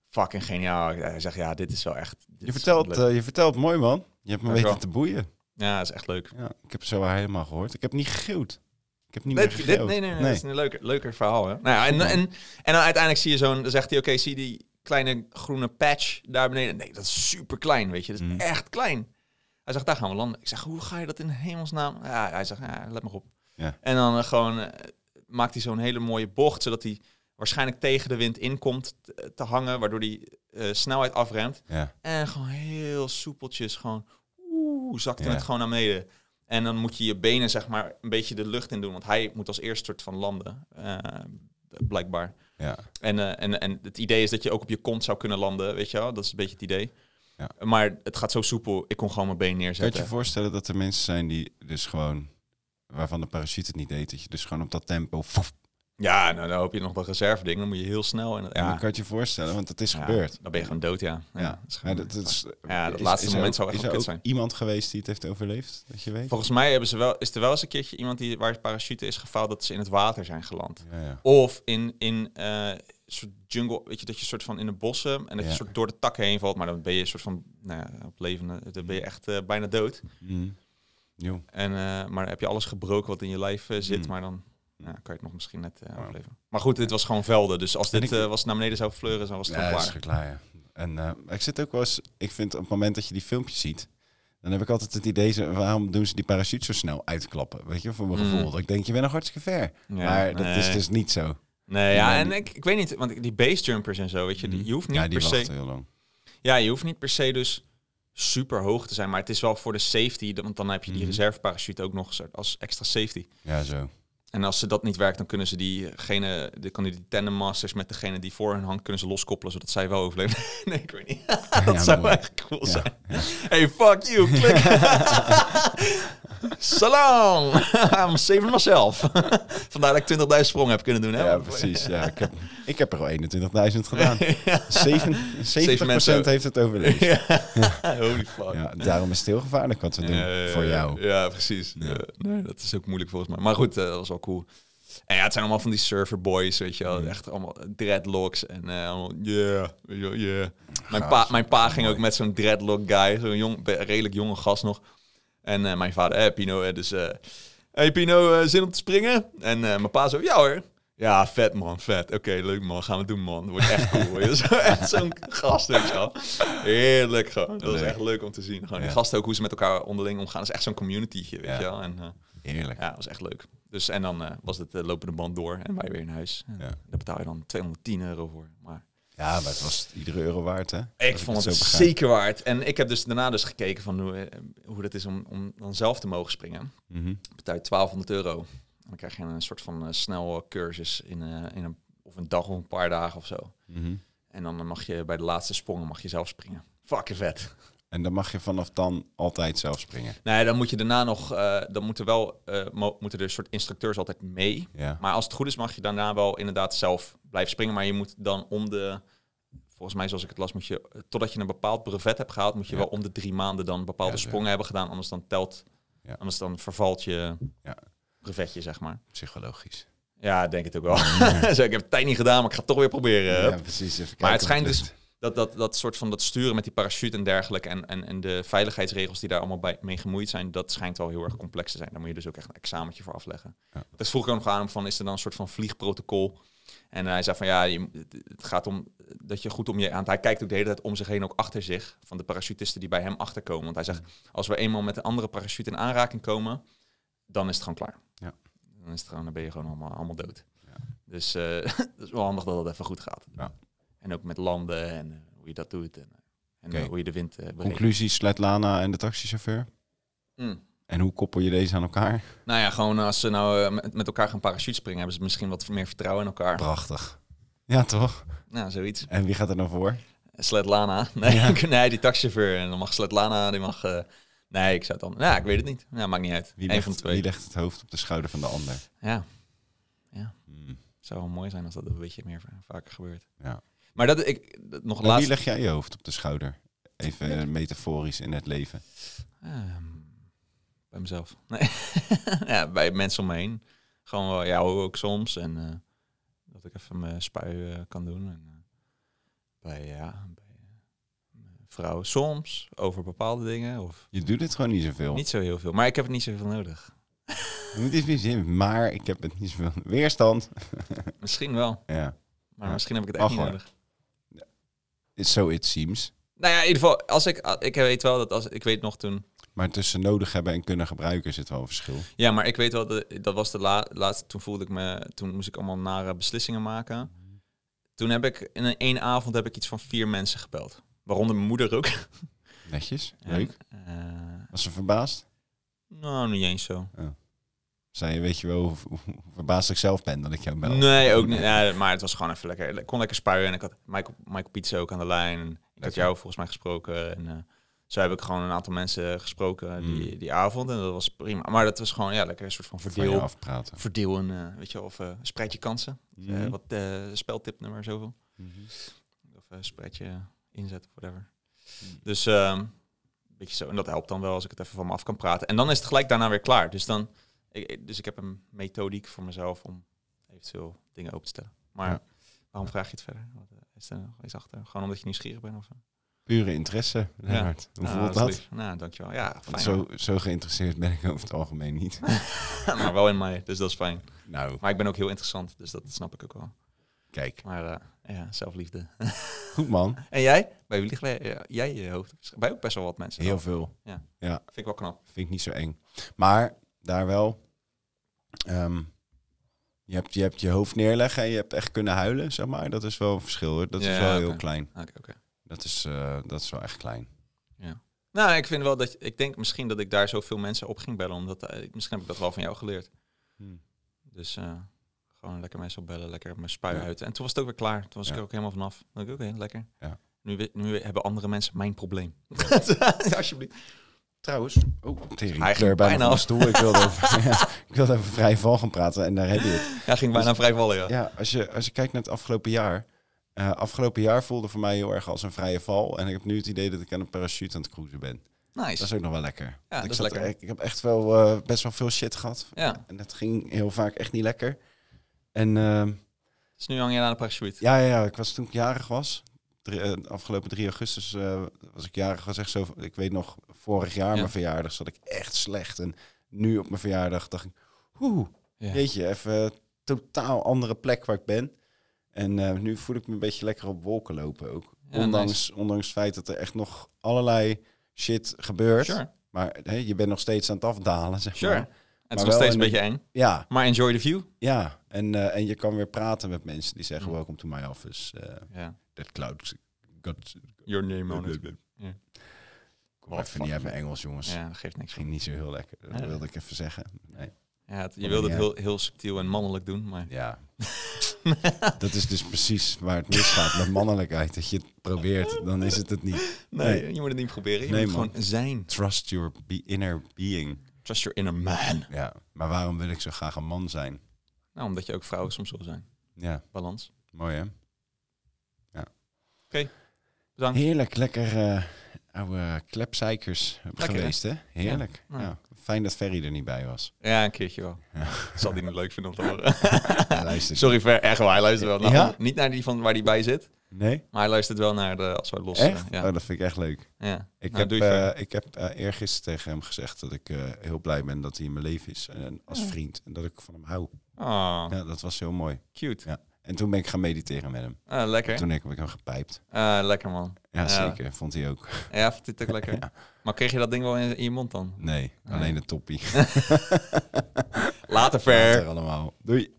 fucking geniaal. Hij zegt, ja, dit is wel echt... Je vertelt, eh, je vertelt mooi, man. Je hebt me Dank weten te boeien. ja, dat is echt leuk. Ja, ik heb het zo helemaal gehoord. Ik heb niet gegeeld. Ik heb niet Nee, meer dit, gegeeld. nee, nee, nee, dat is een leuker, leuker verhaal. Hè? Nou ja, en, en, en dan uiteindelijk zie je zo'n, dan zegt hij, oké, zie die kleine groene patch daar beneden? Nee, dat is super klein, weet je, dat is Mhm. echt klein. Hij zegt, daar gaan we landen. Ik zeg, hoe ga je dat in hemelsnaam? Ja, hij zegt, ja, let maar op. Ja. En dan eh, gewoon eh, maakt hij zo'n hele mooie bocht, zodat hij waarschijnlijk tegen de wind inkomt te, te hangen, waardoor hij eh, snelheid afremt. Ja, En gewoon heel soepeltjes, gewoon oeh, zakte Ja. het gewoon naar beneden. En dan moet je je benen zeg maar een beetje de lucht in doen, want hij moet als eerste soort van landen, eh, blijkbaar. ja. En, eh, en, en het idee is dat je ook op je kont zou kunnen landen, weet je wel? Dat is een beetje het idee. Ja. Maar het gaat zo soepel, ik kon gewoon mijn been Kan je neerzetten. je voorstellen dat er mensen zijn die dus gewoon... waarvan de parachute het niet deed, dat je dus gewoon op dat tempo... Ja, nou dan hoop je nog dat reserve ding, dan moet je heel snel. En, ja, kan je je voorstellen, want het is ja, gebeurd. Dan ben je gewoon dood, ja. Ja, Ja, dat is Maar gewoon- dat, dat is, Ja, dat is- laatste is moment zou echt is wel kut zijn. iemand geweest die het heeft overleefd, dat je weet? Volgens mij hebben ze wel, is er wel eens een keertje iemand die waar parachute is gefaald dat ze in het water zijn geland. Of in, in eh, soort jungle, weet je, dat je soort van in de bossen en dat je soort door de takken heen valt, maar dan ben je een soort van, nou ja, op levende, dan ben je echt eh, bijna dood. Mhm. Jo. En, eh, maar heb je alles gebroken wat in je lijf eh, zit, Mm. maar dan ja, kan je het nog misschien net eh, Wauw. overleven. Maar goed, dit was gewoon velden, dus als En dit ik- eh, was naar beneden zou fleuren, dan was het Ja, dat is klaar. klaar, ja. En eh, ik zit ook wel eens, ik vind op het moment dat je die filmpjes ziet, dan heb ik altijd het idee, waarom doen ze die parachute zo snel uitklappen? Weet je, voor mijn Mm. gevoel. Dat ik denk, je bent nog hartstikke ver. Ja, maar dat is dus niet zo. Nee, ja, en ik, ik weet niet, want die base jumpers en zo, weet je, die, je hoeft niet ja, die per se... heel lang. Ja, je hoeft niet per se dus super hoog te zijn, maar het is wel voor de safety, want dan heb je die Mhm. reserveparachute ook nog als extra safety. Ja, zo. En als ze dat niet werkt, dan kunnen ze diegene, dan kan die tandem masters met degene die voor hun hangt, kunnen ze loskoppelen, zodat zij wel overleven. <laughs> nee, ik weet niet. <laughs> dat Ja, zou echt cool Ja, zijn. Hey, fuck you, klik. <laughs> Salam! I'm saving myself. Vandaar dat ik 20.000 sprongen heb kunnen doen. Hè? Ja, precies. Ja, ik, heb, ik heb er al 21.000 gedaan. Zeven, 70% mensen. heeft het overleefd. Holy fuck. Ja, daarom is het heel gevaarlijk wat we doen voor jou. Ja, precies. Nee, dat is ook moeilijk volgens mij. Maar goed, eh, dat was wel cool. En ja, het zijn allemaal van die surfer boys, weet je wel. Mm. Echt allemaal dreadlocks en eh allemaal, yeah. Mijn pa, mijn pa Ja, ging mooi. ook met zo'n dreadlock guy, zo'n jong, redelijk jonge gast nog. En eh, mijn vader, eh, Pino, eh, dus... eh hey Pino, zin om te springen? En mijn pa zo, ja hoor. Ja, vet man, vet. Oké, leuk man, gaan we doen man. Dat wordt echt cool. <laughs> Zo, echt zo'n gast, weet je. Heerlijk gewoon. Dat was echt leuk om te zien. Gewoon die Ja. gasten ook, hoe ze met elkaar onderling omgaan. Dat is echt zo'n communitytje, weet Ja. je wel. En Heerlijk. ja, dat was echt leuk. Dus en dan eh, was het uh, lopende band door en wij weer naar huis. En Ja. Daar betaal je dan 210 euro voor. Maar Ja, maar het was iedere euro waard, hè? ik vond het zeker waard. En ik heb dus daarna dus gekeken van hoe, eh, hoe dat is om, om dan zelf te mogen springen. Ik betaal je 1200 euro. En dan krijg je een soort van eh, snel cursus in, in een, of een dag of een paar dagen of zo. Mhm. En dan mag je bij de laatste sprongen mag je zelf springen. Fucking vet. En dan mag je vanaf dan altijd zelf springen. Nee, dan moet je daarna nog, eh, dan moeten wel, eh, mo- moeten er soort instructeurs altijd mee. Ja. Maar als het goed is, mag je daarna wel inderdaad zelf blijven springen. Maar je moet dan om de, volgens mij zoals ik het las, moet je, totdat je een bepaald brevet hebt gehaald, moet je Ja. wel om de drie maanden dan bepaalde Ja, sprongen hebben gedaan. Anders dan telt, anders dan vervalt je Ja. brevetje, zeg maar. Psychologisch. Ja, denk het ook wel. <laughs> Zo, ik heb het tijd niet gedaan, maar ik ga het toch weer proberen. Ja, precies. Even Maar het schijnt dus dat, dat, dat soort van dat sturen met die parachute en dergelijke en, en, en de veiligheidsregels die daar allemaal bij, mee gemoeid zijn, dat schijnt wel heel erg complex te zijn. Daar moet je dus ook echt een examentje voor afleggen. Ja. Dat vroeg ik ook nog aan hem van, is er dan een soort van vliegprotocol? En hij zei van ja, je, het gaat om dat je goed om je aan. Hij kijkt ook de hele tijd om zich heen, ook achter zich, van de parachutisten die bij hem achterkomen. Want hij zegt, als we eenmaal met een andere parachute in aanraking komen, dan is het gewoon klaar. Ja. Dan, is het gewoon, dan ben je gewoon allemaal, allemaal dood. Ja. Dus eh <laughs> het is wel handig dat het even goed gaat. Ja. En ook met landen en eh, hoe je dat doet. En, en Oké. eh, hoe je de wind uh, Conclusie, Svetlana en de taxichauffeur. Mm. En hoe koppel je deze aan elkaar? Nou ja, gewoon als ze nou eh, met, elkaar gaan parachute springen, hebben ze misschien wat meer vertrouwen in elkaar. Prachtig. Ja, toch? Nou, zoiets. En wie gaat er dan voor? Sletlana. <laughs> Nee, Ja. <laughs> nee die taxichauffeur. En dan mag Sletlana, die mag... eh, nee, ik zou het dan... Ja, ik weet het niet. Ja, maakt niet uit. Wie Eén van twee. wie legt het hoofd op de schouder van de ander? Ja, Hmm. het zou wel mooi zijn als dat een beetje meer va- vaker gebeurt. Ja. Maar dat ik... Dat, nog En wie laatst... leg jij je hoofd op de schouder? Even eh, metaforisch in het leven. Ehm, bij mezelf. <laughs> Nee. ja, bij mensen om me heen. Gewoon wel jou ook soms. En eh, dat ik even mijn spui eh, kan doen. En, bij, ja, bij vrouw soms. Over bepaalde dingen. Of Je doet het gewoon niet zoveel. niet zo heel veel. Maar ik heb het niet zoveel nodig. Moet iets meer zin, maar ik heb het niet zoveel. Weerstand. <laughs> Misschien wel. Ja. Maar Ja. misschien heb ik het echt Ach, niet hoor. nodig. So it seems. Nou ja, in ieder geval. Als ik, ik weet wel dat als... Ik weet nog toen... Maar tussen nodig hebben en kunnen gebruiken zit wel een verschil. Ja, maar ik weet wel, de, dat was de la, laatste, toen voelde ik me, toen moest ik allemaal nare beslissingen maken. Toen heb ik, in een één avond heb ik iets van vier mensen gebeld. Waaronder mijn moeder ook. Netjes, En, leuk. eh, Was ze verbaasd? nou, niet eens zo. Zei je, weet je wel hoe, verbaasd ik zelf ben dat ik jou bel? Nee, ook niet. Ja, maar het was gewoon even lekker. Ik kon lekker spuien en ik had Michael, Michael Pizza ook aan de lijn. Ik had jou volgens mij gesproken. En eh, zo heb ik gewoon een aantal mensen gesproken die, Mm. die avond. En dat was prima. Maar dat was gewoon ja, lekker een soort van je verdeel. afpraten. Verdeel een, eh, weet je of eh, spreid je kansen. Mhm. wat eh speltipnummer zoveel. Mhm. Of een spreadje inzetten, whatever. Hmm. Dus ehm, beetje zo. En dat helpt dan wel als ik het even van me af kan praten. En dan is het gelijk daarna weer klaar. Dus, dan, ik, dus ik heb een methodiek voor mezelf om eventueel dingen open te stellen. Maar Ja. waarom vraag je het verder? Wat, eh, is er nog iets achter? Gewoon omdat je nieuwsgierig bent? Of, zo? Pure interesse, Lennart. Hoe Nou, voelt dat? Nou, dankjewel. Ja, fijn. zo, zo geïnteresseerd ben ik over het algemeen niet. <laughs> maar wel in mij, dus dat is fijn. nou, Maar ik ben ook heel interessant, dus dat snap ik ook wel. kijk. Maar eh, ja, zelfliefde. <laughs> Goed man. en jij? Bij wie ligt jij, jij je hoofd? Bij ook best wel wat mensen. Heel dan. veel. Vind ik wel knap. Vind ik niet zo eng. Maar daar wel. ehm, je, hebt, je hebt je hoofd neerleggen en je hebt echt kunnen huilen, zeg maar. Dat is wel een verschil hoor. Dat is Ja, wel heel klein. Oké, oké. Dat is, eh, dat is wel echt klein. Nou, ik vind wel dat ik denk misschien dat ik daar zoveel mensen op ging bellen, omdat eh, misschien heb ik dat wel van jou geleerd. Dus eh, gewoon lekker mensen opbellen, lekker mijn spui Ja. uit. En toen was het ook weer klaar. Toen was ik Ja. er ook helemaal vanaf. Dan ik, oké, lekker. Ja. Nu, nu hebben andere mensen mijn probleem. <laughs> Alsjeblieft. Trouwens, oh, tering, Hij ik ging kleur bijna af. stoel. Ik wilde, <laughs> over, ja, <laughs> ik wilde over vrije val gaan praten en daar heb je het. Ja, ging bijna vrij vallen, ja. Ja, als je, als je kijkt naar het afgelopen jaar. eh, afgelopen jaar voelde voor mij heel erg als een vrije val. En ik heb nu het idee dat ik aan een parachute aan het cruisen ben. Nice. Dat is ook nog wel lekker. Ja, ik, lekker. er- ik heb echt wel eh, best wel veel shit gehad. Ja, En dat ging heel vaak echt niet lekker. En dus nu hang je aan de parachute. ja, ja, ja, ik was toen ik jarig was. Drie, eh, afgelopen 3 augustus eh, was ik jarig. Was echt zo, ik weet nog, vorig jaar Ja. mijn verjaardag zat ik echt slecht. En nu op mijn verjaardag dacht ik, oeh, Ja. weet je, even totaal andere plek waar ik ben. En eh, nu voel ik me een beetje lekker op wolken lopen ook. Ja, ondanks, ondanks het feit dat er echt nog allerlei shit gebeurt. Sure, Maar je bent nog steeds aan het afdalen, zeg sure. maar. En het is nog steeds een beetje eng. Ja, Maar enjoy the view. ja. En, en je kan weer praten met mensen die zeggen, Mm. welcome to my office. Ja. That cloud got... Your name on it. Ja. Kom even niet uit mijn Engels, jongens. Ja, dat geeft niks. Ging niet zo heel lekker. Dat Ja. wilde ik even zeggen. Nee. Ja, het- je wilde het heel, heel subtiel en mannelijk doen, maar... Ja. <laughs> dat is dus precies waar het misgaat met mannelijkheid. Dat je het probeert, dan is het het niet. Nee, Nee. je moet het niet proberen. Je Nee, moet man. gewoon zijn. Trust your be- inner being. Trust your inner man. Ja. Maar waarom wil ik zo graag een man zijn? Nou, omdat je ook vrouwen soms wil zijn. Ja, Balans. mooi hè? Bedankt. Heerlijk, lekker eh oude klepzeikers Lekker, geweest hè? Heerlijk. Ja. Fijn dat Ferry er niet bij was. Ja, een keertje wel. Ja. <laughs> Zal die niet leuk vinden om te horen. <laughs> Sorry, Ver. Echt waar, hij luistert wel. Nou, Ja? Niet naar die van waar die bij zit. Nee? Maar hij luistert wel naar de als we los. Echt? ja. Oh, dat vind ik echt leuk. ja. Ik Nou, heb, eh, verder. ik heb eh, eergisteren tegen hem gezegd dat ik eh, heel blij ben dat hij in mijn leven is. En als vriend. En dat ik van hem hou. Oh, Ja, dat was heel mooi. cute. Ja. En toen ben ik gaan mediteren met hem. Ah, lekker. Toen heb ik hem gepijpt. Ah, lekker man. Ja, Ja. zeker. Vond hij ook. Ja, vond dit ook lekker. <laughs> Ja. Maar kreeg je dat ding wel in, in je mond dan? Nee, Nee. alleen de toppie. <laughs> Later ver. Later allemaal. Doei.